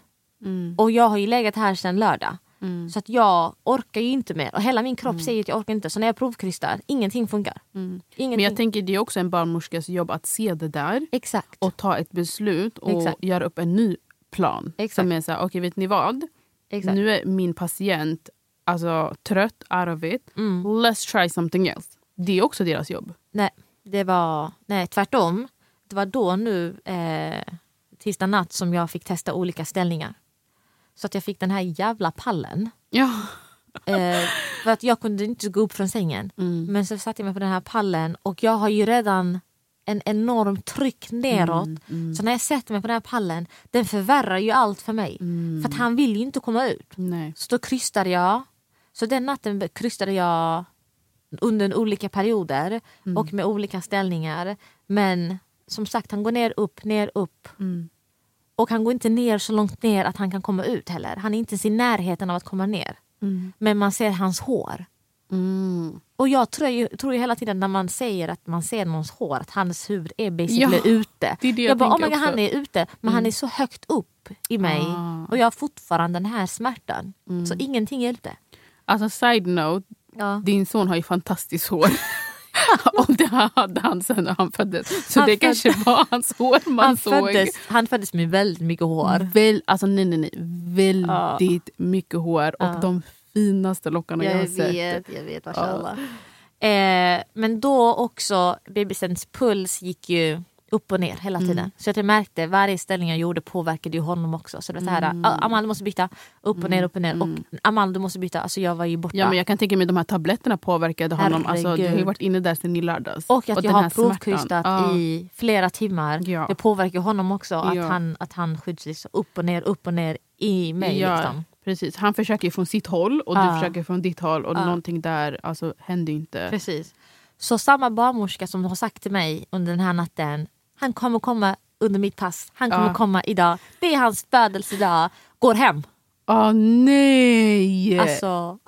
Mm. och jag har ju legat här sedan lördag. Mm. Så att jag orkar ju inte mer. Och hela min kropp säger att jag orkar inte. Så när jag provkrystar, ingenting funkar. Mm. Ingenting. Men jag tänker det är också en barnmorskas jobb att se det där Exakt. och ta ett beslut och Exakt. göra upp en ny plan. Exakt. Som är så här, okej vet ni vad? Exakt. Nu är min patient alltså, trött, out of it. Mm. Let's try something else. Det är också deras jobb. Nej, det var nej, tvärtom. Det var då nu, eh, tisdag natt, som jag fick testa olika ställningar. Så att jag fick den här jävla pallen. Ja. Eh, för att jag kunde inte gå upp från sängen. Mm. Men så satte jag mig på den här pallen och jag har ju redan en enorm tryck neråt. Mm. Så när jag sätter mig på den här pallen, den förvärrar ju allt för mig. Mm. För att han vill ju inte komma ut. Nej. Så då krystade jag. Så den natten krystade jag under olika perioder Mm. och med olika ställningar. Men som sagt, han går ner, upp, ner, upp. Mm. Och han går inte ner så långt ner att han kan komma ut heller. Han är inte ens i närheten av att komma ner. Mm. Men man ser hans hår. Mm. Och jag tror ju, tror ju hela tiden när man säger att man ser någons hår att hans huvud är basically Ja, ute. det är det jag jag bara, oh my God, han är ute. Men han är så högt upp i mig. Ah. Och jag har fortfarande den här smärtan. Mm. Så ingenting hjälpte. Alltså side note, Ja. din son har ju fantastiskt hår. och det hade han sen när han föddes. Så Han det föd- kanske var hans hår man Han såg. Föddes, han föddes med väldigt mycket hår. Väl, alltså nej, nej, nej. Väldigt mycket hår och Ja. de finaste lockarna jag, har sett. jag vet. mashallah. Eh, men då också, bebisens puls gick ju upp och ner hela tiden. Så att jag märkte varje ställning jag gjorde påverkade ju honom också. Så det var så här, "Ah, Amal du måste byta, upp och ner, upp och ner. Och Amal du måste byta, alltså jag var ju borta. Ja, men jag kan tänka mig de här tabletterna påverkade honom. Alltså, du har ju varit inne där sen i lördags. Och att jag den har provkrystat Ja. i flera timmar. Ja. Det påverkar honom också att Ja. han, att han skjuts liksom upp och ner, upp och ner i mig. Ja, Liksom. precis. Han försöker från sitt håll och Ja. du försöker från ditt håll. Och Ja. någonting där alltså, händer inte. Precis. Så samma barnmorska som har sagt till mig under den här natten, han kommer komma under mitt pass, han kommer Ja. komma idag, det är hans födelsedag, går hem. Åh nej! Alltså,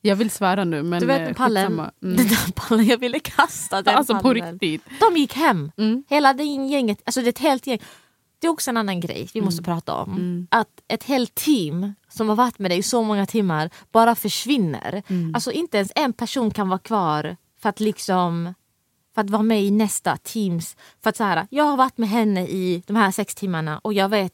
Jag vill svära nu men du vet eh, pallen. Mm. den där pallen, jag ville kasta den Alltså på pallen. riktigt. De gick hem. Mm. Hela det gänget, alltså det är ett helt gäng. Det är också en annan grej vi Mm. måste prata om. Att ett helt team som har varit med dig i så många timmar bara försvinner. Mm. Alltså inte ens en person kan vara kvar för att liksom för att vara med i nästa teams. För att så här, jag har varit med henne i de här sex timmarna och jag vet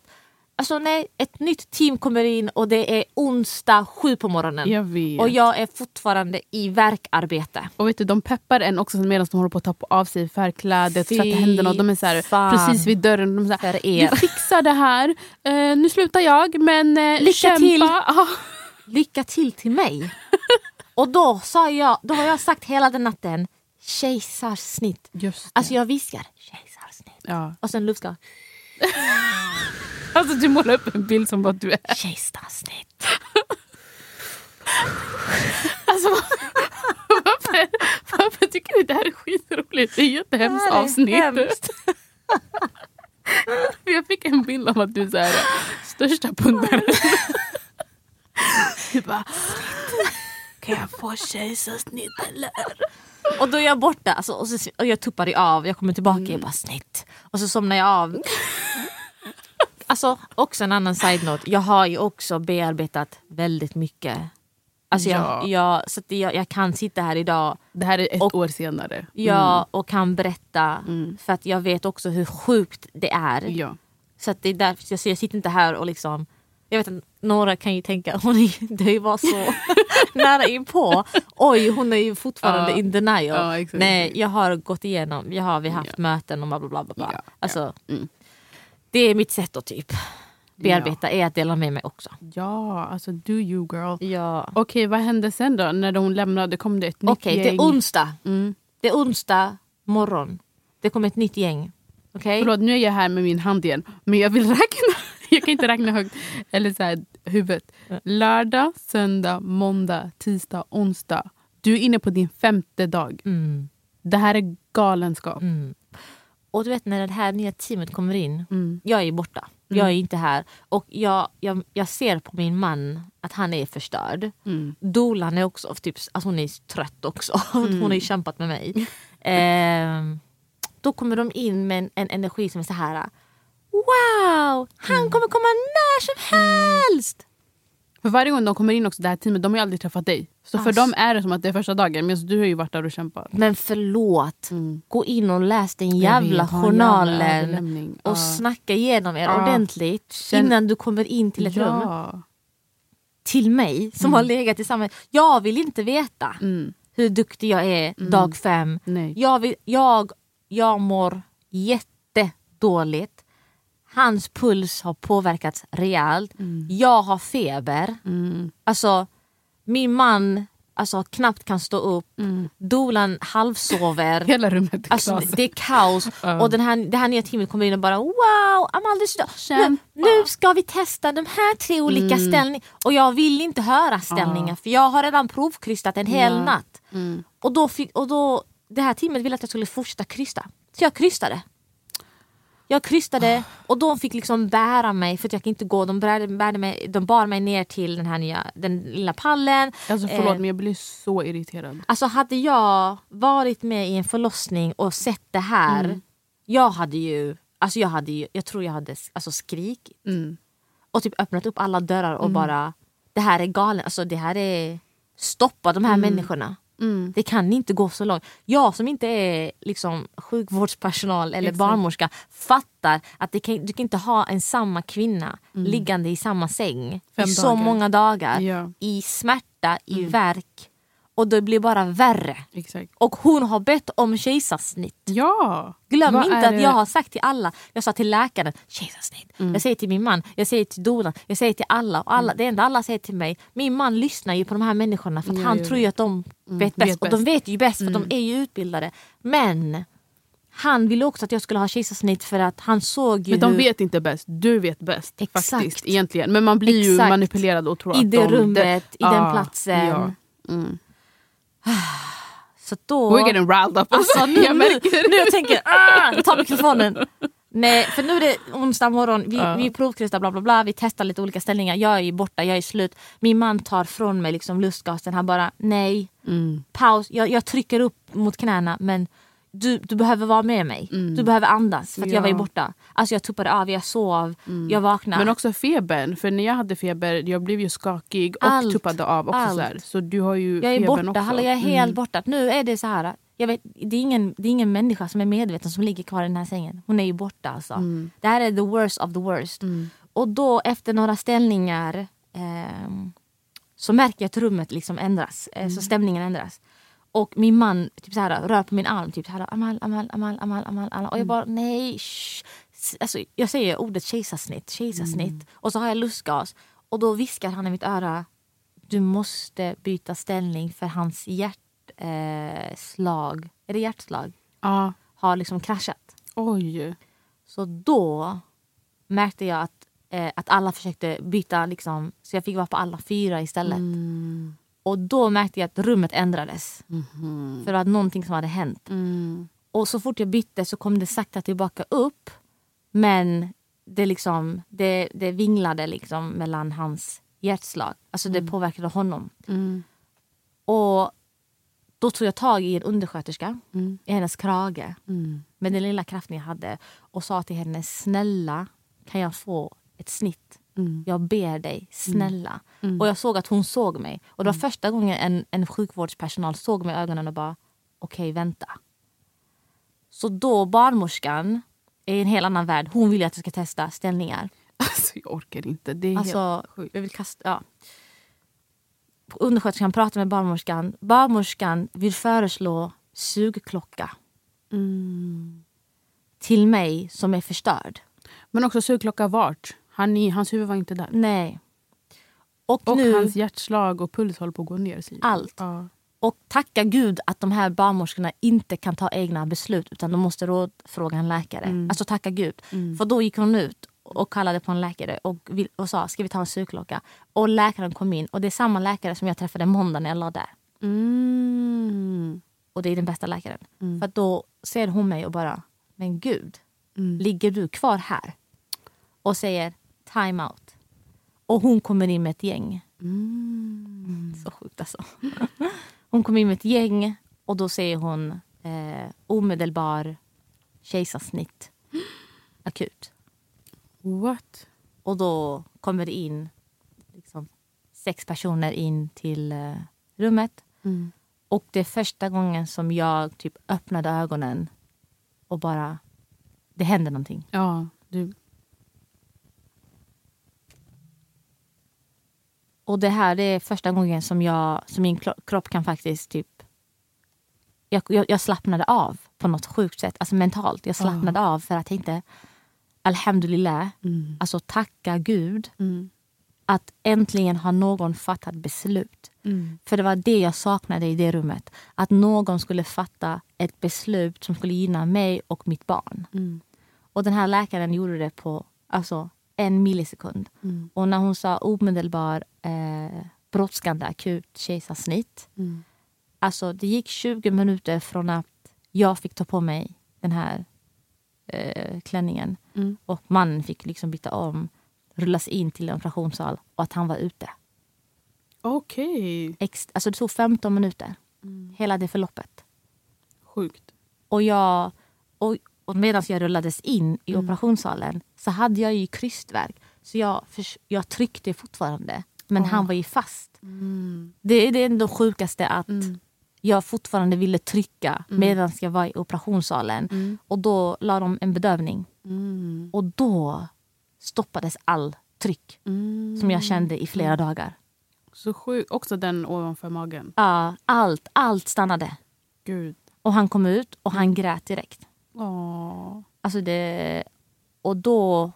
Alltså nej, ett nytt team kommer in och det är onsdag sju på morgonen. Jag vet. Och jag är fortfarande i verkarbete. Och vet du, de peppar en också medan de håller på att ta av sig färgkläder, Fy tvätta händerna och de är så här, precis vid dörren. De är så här. Du fixar det här, eh, nu slutar jag men eh, Lycka kämpa. till. Lycka till till mig. Och då, sa jag, då har jag sagt hela den natten kejsarsnitt. Just det. Alltså jag viskar kejsarsnitt. ja. Och sen luftskar alltså du målar upp en bild som vad du är. kejsarsnitt. Alltså, varför, varför tycker du det här är skitroligt? Det är ett jättehemskt Det här är avsnitt. hemskt. Jag fick en bild av att du är så här, största pundaren. Du bara, kan jag få kejsarsnitt eller? Och då är jag borta alltså, och, så, och jag tuppar av, jag kommer tillbaka och bara snitt. Och så somnar jag av. Alltså också en annan side-note, jag har ju också bearbetat väldigt mycket. Alltså jag, Ja. jag, så att jag, jag kan sitta här idag Det här är ett Och- år senare. ja, och kan berätta Mm. för att jag vet också hur sjukt det är. Ja. Så att det är därför jag, jag sitter inte här och liksom jag vet att några kan ju tänka hon är, det var så nära inpå. Oj hon är ju fortfarande Ja. in denial. Ja, exakt. Nej jag har gått igenom, jag har vi haft Ja. möten och bla bla bla. bla. Ja. Alltså, Mm. Det är mitt sätt att typ bearbeta, är att dela med mig också. ja, alltså do you girl. Ja. Okej, vad hände sen då? När hon lämnade kom det ett nytt Okej, det gäng. är onsdag. Mm. Det är onsdag morgon. Det kommer ett nytt gäng. Okej? Förlåt, nu är jag här med min hand igen. Men jag vill räkna. Jag kan inte räkna högt. Eller så här, huvudet. Lördag, söndag, måndag, tisdag, onsdag. Du är inne på din femte dag. Mm. Det här är galenskap. Mm. Och du vet när det här nya teamet kommer in, Mm. jag är borta. Jag är inte här. Och jag, jag, jag ser på min man att han är förstörd. Mm. Dolan är också typ, alltså hon är trött också. Mm. Hon har ju kämpat med mig. Ehm, då kommer de in med en, en energi som är så här. Wow! Han Mm. kommer komma när som helst! För varje gång de kommer in också det här teamet, de har ju aldrig träffat dig. Så för Alltså. dem är det som att det är första dagen. Men du har ju varit där och kämpat. Men förlåt, Mm. gå in och läs den jävla vet, journalen. jävla och Ja. snacka igenom er Ja. ordentligt Känn- innan du kommer in till ett rum. ja. Till mig som har legat i samma... Jag vill inte veta Mm. hur duktig jag är dag fem. Nej. Jag, vill, jag, jag mår jättedåligt. Hans puls har påverkats rejält. Jag har feber. Mm. Alltså, min man alltså, knappt kan stå upp. Mm. Dolan halvsover. Hela rummet är Alltså, det är kaos. Ja. Och den här, det här nya teamet kommer in och bara wow, Amalda, nu, nu ska vi testa de här tre olika Mm. ställningarna. Och jag vill inte höra ställningar för jag har redan provkrystat en hel Ja. natt. Mm. Och då, fick, och då det här teamet ville att jag skulle fortsätta krysta. Så jag krystade. Jag krystade och de fick liksom bära mig för att jag kan inte gå. De, bärde, bärde mig, de bar mig ner till den här nya, den lilla pallen. Alltså förlåt Eh. men jag blir så irriterad. Alltså hade jag varit med i en förlossning och sett det här. Mm. Jag hade ju, alltså jag hade ju, jag tror jag hade alltså skrikit. Mm. Och typ öppnat upp alla dörrar och bara, det här är galet. Alltså det här är, stoppa de här människorna. Mm. Det kan inte gå så långt. Jag som inte är liksom, sjukvårdspersonal eller Exakt. barnmorska fattar att det kan, du kan inte ha en samma kvinna Mm. liggande i samma säng Fem i så dagar. många dagar. Ja. I smärta, i Mm. värk Och det blir bara värre. Exakt. Och hon har bett om kejsarsnitt. Ja! Glöm Vad inte att det- jag har sagt till alla, jag sa till läkaren, kejsarsnitt. Mm. Jag säger till min man, jag säger till dolan, jag säger till alla. Och Mm. alla det enda alla säger till mig, min man lyssnar ju på de här människorna för att Ja, han ja, tror ju att de vet bäst. vet Och de vet ju bäst för de är ju utbildade. Men han ville också att jag skulle ha kejsarsnitt för att han såg ju Men de vet inte bäst, du vet bäst. Exakt. faktiskt egentligen. Men man blir ju Exakt. manipulerad och tror i att det de... rummet, i den Ja, platsen. Ja. Mm. Så då... We're getting riled up. Alltså, nu, jag nu, nu jag tänker ah, ta mikrofonen. Nej, för nu är det onsdag morgon, vi, Ja. vi provkryssar bla bla bla, vi testar lite olika ställningar. Jag är borta, jag är slut. Min man tar från mig liksom lustgasen, han bara nej, Mm. paus. Jag, jag trycker upp mot knäna men du, du behöver vara med mig. Du behöver andas för att jag var ju Ja. borta. Alltså jag tuppade av, jag sov, jag vaknade. Men också febern. För när jag hade feber, jag blev ju skakig och Allt. tuppade av också. Allt. Så, här. så du har ju Jag är borta, också. hallå, jag är helt Mm. borta. Nu är det så här. Jag vet, det, är ingen, det är ingen människa som är medveten som ligger kvar i den här sängen. Hon är ju borta alltså. Mm. Det här är the worst of the worst. Och då efter några ställningar ehm, så märker jag att rummet liksom ändras. Eh, Så stämningen ändras. Och min man typ så här, rör på min arm. Typ så här, Amal, Amal, Amal, Amal, Amal, Amal. Och jag bara nej. Shh. Alltså, jag säger ordet kejsarsnitt, kejsarsnitt. Och så har jag lustgas. Och då viskar han i mitt öra. Du måste byta ställning för hans hjärtslag. Eh, är det hjärtslag? Ja. Har liksom kraschat. Oj. Så då märkte jag att, eh, att alla försökte byta. Liksom, så jag fick vara på alla fyra istället. Mm. Och då märkte jag att rummet ändrades. Mhm. För det var någonting som hade hänt. Mm. Och så fort jag bytte så kom det sakta tillbaka upp. Men det, liksom, det, det vinglade liksom mellan hans hjärtslag. Alltså det påverkade honom. Mm. Och då tog jag tag i en undersköterska Mm. i hennes krage Mm. med den lilla kraften jag hade och sa till henne snälla kan jag få ett snitt? Mm. Jag ber dig, snälla. Mm. Och jag såg att hon såg mig. Och det var första gången en, en sjukvårdspersonal såg mig i ögonen och bara okej vänta. Så då barnmorskan är i en helt annan värld. Hon vill att jag ska testa ställningar. Alltså, jag orkar inte. Det är Alltså, helt sjukt. jag vill kasta, ja. Undersköterskan pratar med barnmorskan. Barnmorskan vill föreslå sugklocka Mm. till mig som är förstörd. Men också sugklocka vart? Han, i- hans huvud var inte där. Nej. Och, Och nu, hans hjärtslag och puls håller på att gå ner. du. allt. Ja. Och tacka gud att de här barnmorskorna inte kan ta egna beslut utan de måste rådfråga en läkare. Mm. Alltså tacka gud. Mm. För då gick hon ut och kallade på en läkare och, vill, och sa ska vi ta en sugklocka. Och läkaren kom in och det är samma läkare som jag träffade måndag när jag la där. Mm. Och det är den bästa läkaren. Mm. För då ser hon mig och bara, men gud, Mm. ligger du kvar här? Och säger time out. Och hon kommer in med ett gäng. Mm. Så sjukt alltså. Hon kommer in med ett gäng och då säger hon eh, omedelbar kejsarsnitt. Akut. What? Och då kommer det in liksom, sex personer in till eh, rummet. Mm. Och det är första gången som jag typ öppnade ögonen och bara, det händer någonting. Ja, du. Och det här är första gången som, jag, som min kro- kropp kan faktiskt typ... Jag, jag, jag slappnade av på något sjukt sätt, alltså mentalt. Jag slappnade av för att jag tänkte, alhamdulillah, Mm. alltså tacka gud Mm. att äntligen har någon fattat beslut. Mm. För det var det jag saknade i det rummet. Att någon skulle fatta ett beslut som skulle gynna mig och mitt barn. Mm. Och den här läkaren gjorde det på alltså, en millisekund. Mm. Och när hon sa omedelbar eh, brådskande akut kejsarsnitt. Mm. Alltså det gick 20 minuter från att jag fick ta på mig den här eh, klänningen Mm. och mannen fick liksom byta om, rullas in till en operationssal och att han var ute. Okej. Ex- alltså det tog 15 minuter, Mm. hela det förloppet. Sjukt. Och, jag, och, och medan jag rullades in i Mm. operationssalen så hade jag ju krystvärk. Så jag, jag tryckte fortfarande. Men Åh. han var ju fast. Mm. Det är det sjukaste att Mm. jag fortfarande ville trycka Mm. medan jag var i operationssalen. Mm. Och då la de en bedövning. Mm. Och då stoppades all tryck som jag kände i flera dagar. Så sjukt. Också den ovanför magen. Ja, allt, allt stannade. Gud. Och han kom ut och han grät direkt. Åh. Alltså det, och då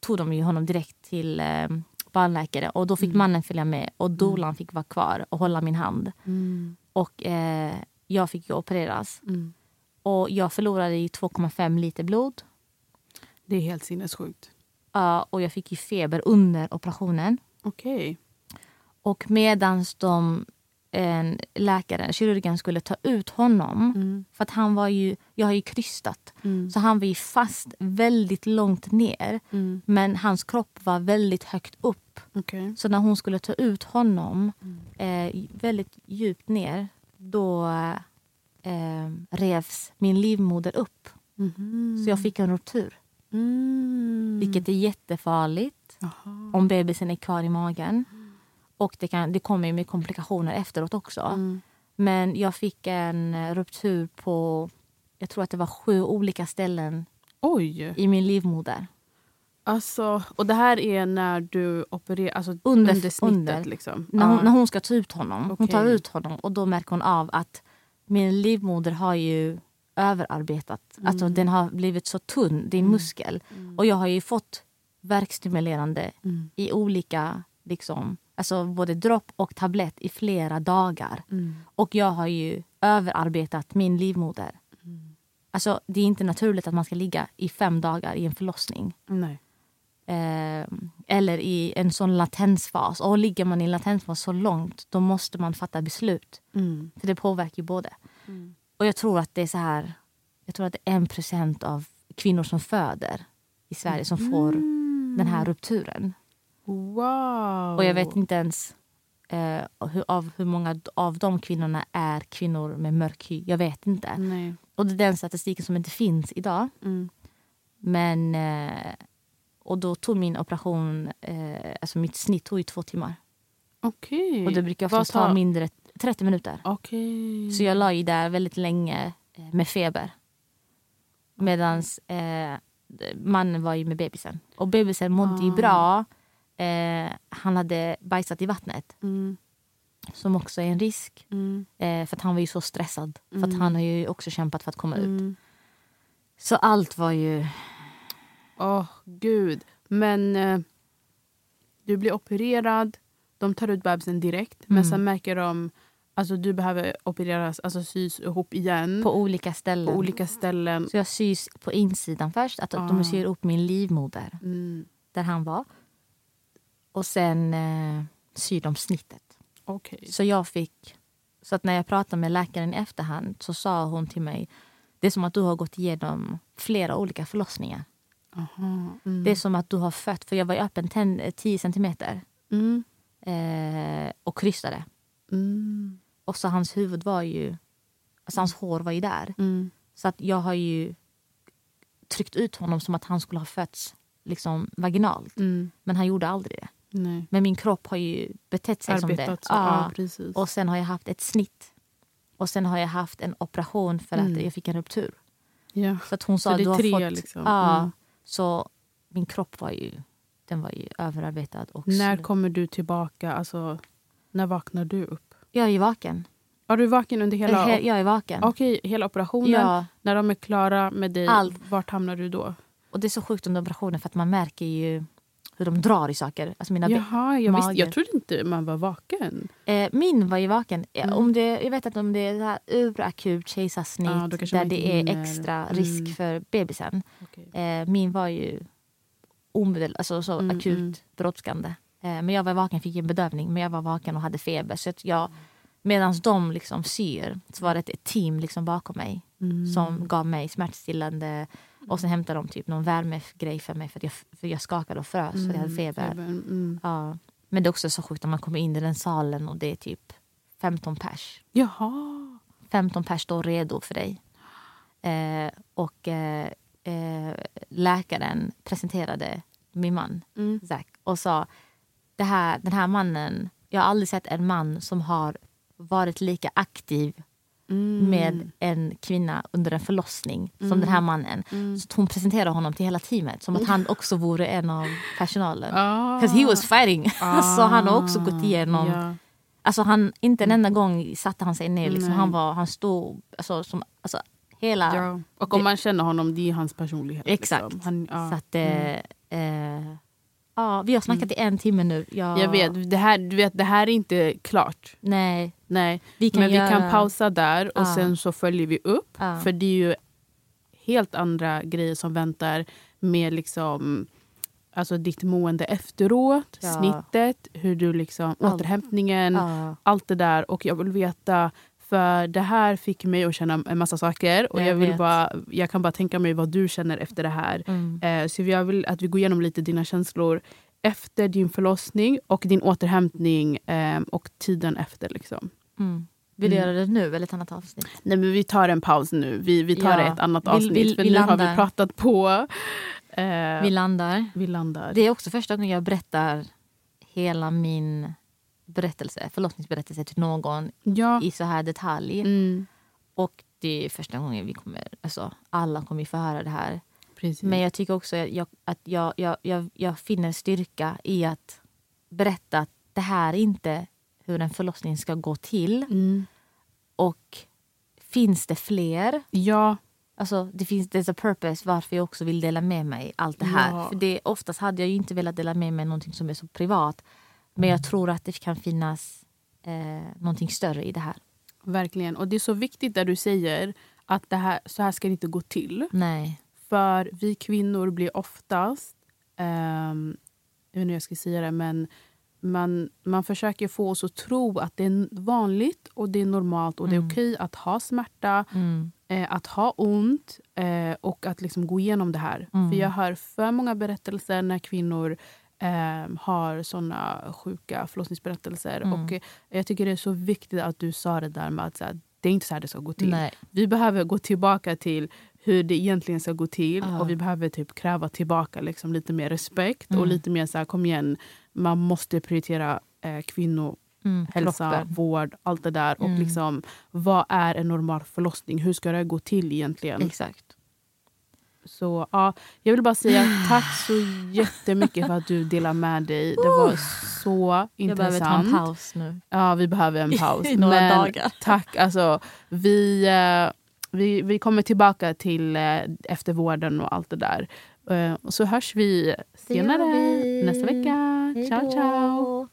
tog de ju honom direkt till eh, barnläkare och då fick mannen följa med och dolan fick vara kvar och hålla min hand. Mm. Och eh, jag fick ju opereras. Mm. Och jag förlorade ju 2,5 liter blod. Det är helt sinnessjukt. Ja, och jag fick ju feber under operationen. Okej. Och medans de en läkaren, kirurgen skulle ta ut honom. Mm. För att han var ju, jag har ju krystat. Mm. Så han var ju fast väldigt långt ner. Mm. Men hans kropp var väldigt högt upp. Okej. Så när hon skulle ta ut honom Mm. eh, väldigt djupt ner då eh, revs min livmoder upp. Mhm. Så jag fick en ruptur. Mm. Vilket är jättefarligt Jaha. om bebisen är kvar i magen. Och det, kan, det kommer ju med komplikationer efteråt också. Mm. Men jag fick en ruptur på, jag tror att det var sju olika ställen Oj! i min livmoder. Alltså, och det här är när du opererar, alltså Under- under, snittet under. liksom? När hon, när hon ska ta ut honom. Hon tar ut honom och då märker hon av att min livmoder har ju överarbetat. Alltså Mm. den har blivit så tunn, är en muskel. Och jag har ju fått värkstimulerande Mm. i olika, liksom, alltså både dropp och tablett i flera dagar. Mm. Och jag har ju överarbetat min livmoder. Mm. Alltså det är inte naturligt att man ska ligga i fem dagar i en förlossning. Nej. Eh, eller i en sån latensfas. Och ligger man i en latensfas så långt då måste man fatta beslut. Mm. För det påverkar ju både. Mm. Och jag tror att det är så här. Jag tror att det är en procent av kvinnor som föder i Sverige som får den här rupturen. Wow! Och jag vet inte ens eh, hur, av hur många av de kvinnorna är kvinnor med mörk hy. Jag vet inte. Nej. Och det är den statistiken som inte finns idag. Mm. Men... Eh, och då tog min operation, eh, alltså mitt snitt tog ju två timmar. Okej. Och det brukar oftast tar- ta mindre, 30 minuter. Okej. Så jag la ju där väldigt länge eh, med feber. Medan eh, mannen var ju med bebisen. Och bebisen mådde ju Ah. bra. Eh, han hade bajsat i vattnet, Mm. som också är en risk. Mm. Eh, för att han var ju så stressad. För att Mm. han har ju också kämpat för att komma ut. Mm. Så allt var ju... Åh, gud. Men eh, du blir opererad, de tar ut bebisen direkt. Men Mm. sen märker de alltså du behöver opereras, alltså sys ihop igen På på, olika ställen. olika ställen. Så jag sys på insidan först. Att Ah. de syr upp min livmoder Mm. där han var. Och sen eh, syr de snittet. Okej. Så jag fick... Så att när jag pratade med läkaren i efterhand så sa hon till mig det är som att du har gått igenom flera olika förlossningar. Aha. Mm. Det är som att du har fött, för jag var öppen 10 10 centimeter Mm. eh, och krystade. Mm. Och så hans huvud var ju... Alltså hans hår var ju där. Mm. Så att jag har ju tryckt ut honom som att han skulle ha fötts liksom vaginalt. Mm. Men han gjorde aldrig det. Nej. Men min kropp har ju betett sig som det. Arbetat så. Ja. Ja. Och sen har jag haft ett snitt. Och sen har jag haft en operation för att Mm. jag fick en ruptur. ja. Så att hon sa är du har fått... liksom. Ja. Mm. Så min kropp var ju, den var ju överarbetad. Och När slut. kommer du tillbaka? Alltså, när vaknar du upp? Jag är vaken. Är du vaken under hela, He- jag är vaken. Okej, hela operationen? Ja. När de är klara med dig, Allt. vart hamnar du då? Och det är så sjukt under operationen för att man märker ju hur de drar i saker. Alltså mina Jaha, jag, visste, jag trodde inte man var vaken. Eh, min var ju vaken. Eh, Mm. Om det, jag vet att om det är så här urakut kejsarsnitt kanske där det är extra Mm. risk för bebisen. Okej. Eh, min var ju omedel, alltså så Mm, akut mm. brådskande. Eh, men jag var vaken, fick en bedövning, men jag var vaken och hade feber. Så att jag, Medan de liksom syr så var det ett team liksom bakom mig Mm. som gav mig smärtstillande. Och sen hämtade de typ någon värmegrej för mig för, jag, för jag skakade och frös för jag hade Mm, feber. Mm. Ja. Men det är också så sjukt när man kommer in i den salen och det är typ 15 pers. Jaha. 15 pers står redo för dig. Eh, och eh, eh, läkaren presenterade min man, Mm. Zack, och sa det här, den här mannen, jag har aldrig sett en man som har varit lika aktiv Mm. med en kvinna under en förlossning som Mm. den här mannen. Mm. Så hon presenterar honom till hela teamet som att han också vore en av personalen. Ah. Because he was fighting. så han har också Ah, gått igenom... ja. Alltså han, inte en enda gång satte han sig ner. Liksom. Han, var, han stod... Alltså, som, alltså, hela... Ja. Och om Det- man känner honom, det är hans personlighet. Exakt. Liksom. Han, ja. Så att, eh, Mm. eh, ja, vi har snackat i en timme nu. Jag, Jag vet, det här, du vet, det här är inte klart. Nej, Nej. vi kan Men göra... vi kan pausa där och Ja. sen så följer vi upp. Ja. För det är ju helt andra grejer som väntar med liksom Alltså ditt mående efteråt, Ja. snittet, hur du liksom, Allt. återhämtningen, Ja. allt det där. Och jag vill veta, för det här fick mig att känna en massa saker. Och Jag jag, vill vet. bara, jag kan bara tänka mig vad du känner efter det här. Mm. Eh, så jag vill att vi går igenom lite dina känslor efter din förlossning och din återhämtning eh, och tiden efter. Liksom. Mm. Vill du Mm. göra det nu eller ett annat avsnitt? Nej, men vi tar en paus nu. Vi, vi tar Ja. ett annat Vi- avsnitt. vi- för vi nu har landar. vi pratat på. Eh, Vi landar. vi landar. Det är också första gången jag berättar hela min berättelse, förlossningsberättelse till någon ja. i så här detalj. Mm, Och det är första gången vi kommer, alltså alla kommer få höra det här. precis. Men jag tycker också att, jag, att jag, jag, jag, jag finner styrka i att berätta att det här är inte hur en förlossning ska gå till. mm, Och finns det fler ja, Alltså, det finns there's a purpose varför jag också vill dela med mig allt det här. Ja. För det, oftast hade jag inte velat dela med mig någonting som är så privat. Men jag tror att det kan finnas eh, någonting större i det här. verkligen. Och det är så viktigt där du säger att det här, så här ska det inte gå till. Nej. För vi kvinnor blir oftast, ehm, jag vet inte hur jag ska säga det, men man, man försöker få oss att tro att det är vanligt och det är normalt och det är Mm. okej att ha smärta, Mm. eh, att ha ont eh, och att liksom gå igenom det här. Mm. För jag hör för många berättelser när kvinnor eh, har såna sjuka förlossningsberättelser. Mm. Och eh, jag tycker det är så viktigt att du sa det där med att här, det är inte så här det ska gå till. Nej. Vi behöver gå tillbaka till hur det egentligen ska gå till. Ja. Och vi behöver typ kräva tillbaka liksom lite mer respekt. Mm. Och lite mer så här, kom igen, man måste prioritera eh, kvinnohälsa, Mm. Kroppen. vård, allt det där. Och Mm. liksom, vad är en normal förlossning? Hur ska det gå till egentligen? Exakt. Så ja, jag vill bara säga tack så jättemycket för att du delar med dig. Det var så Jag behöver ta en intressant. paus nu. Ja, vi behöver en paus. I några Men dagar. tack. Alltså, vi, eh, vi, vi kommer tillbaka till eh, eftervården och allt det där. Eh, och så hörs vi senare vi. nästa vecka. Hej Ciao, ciao.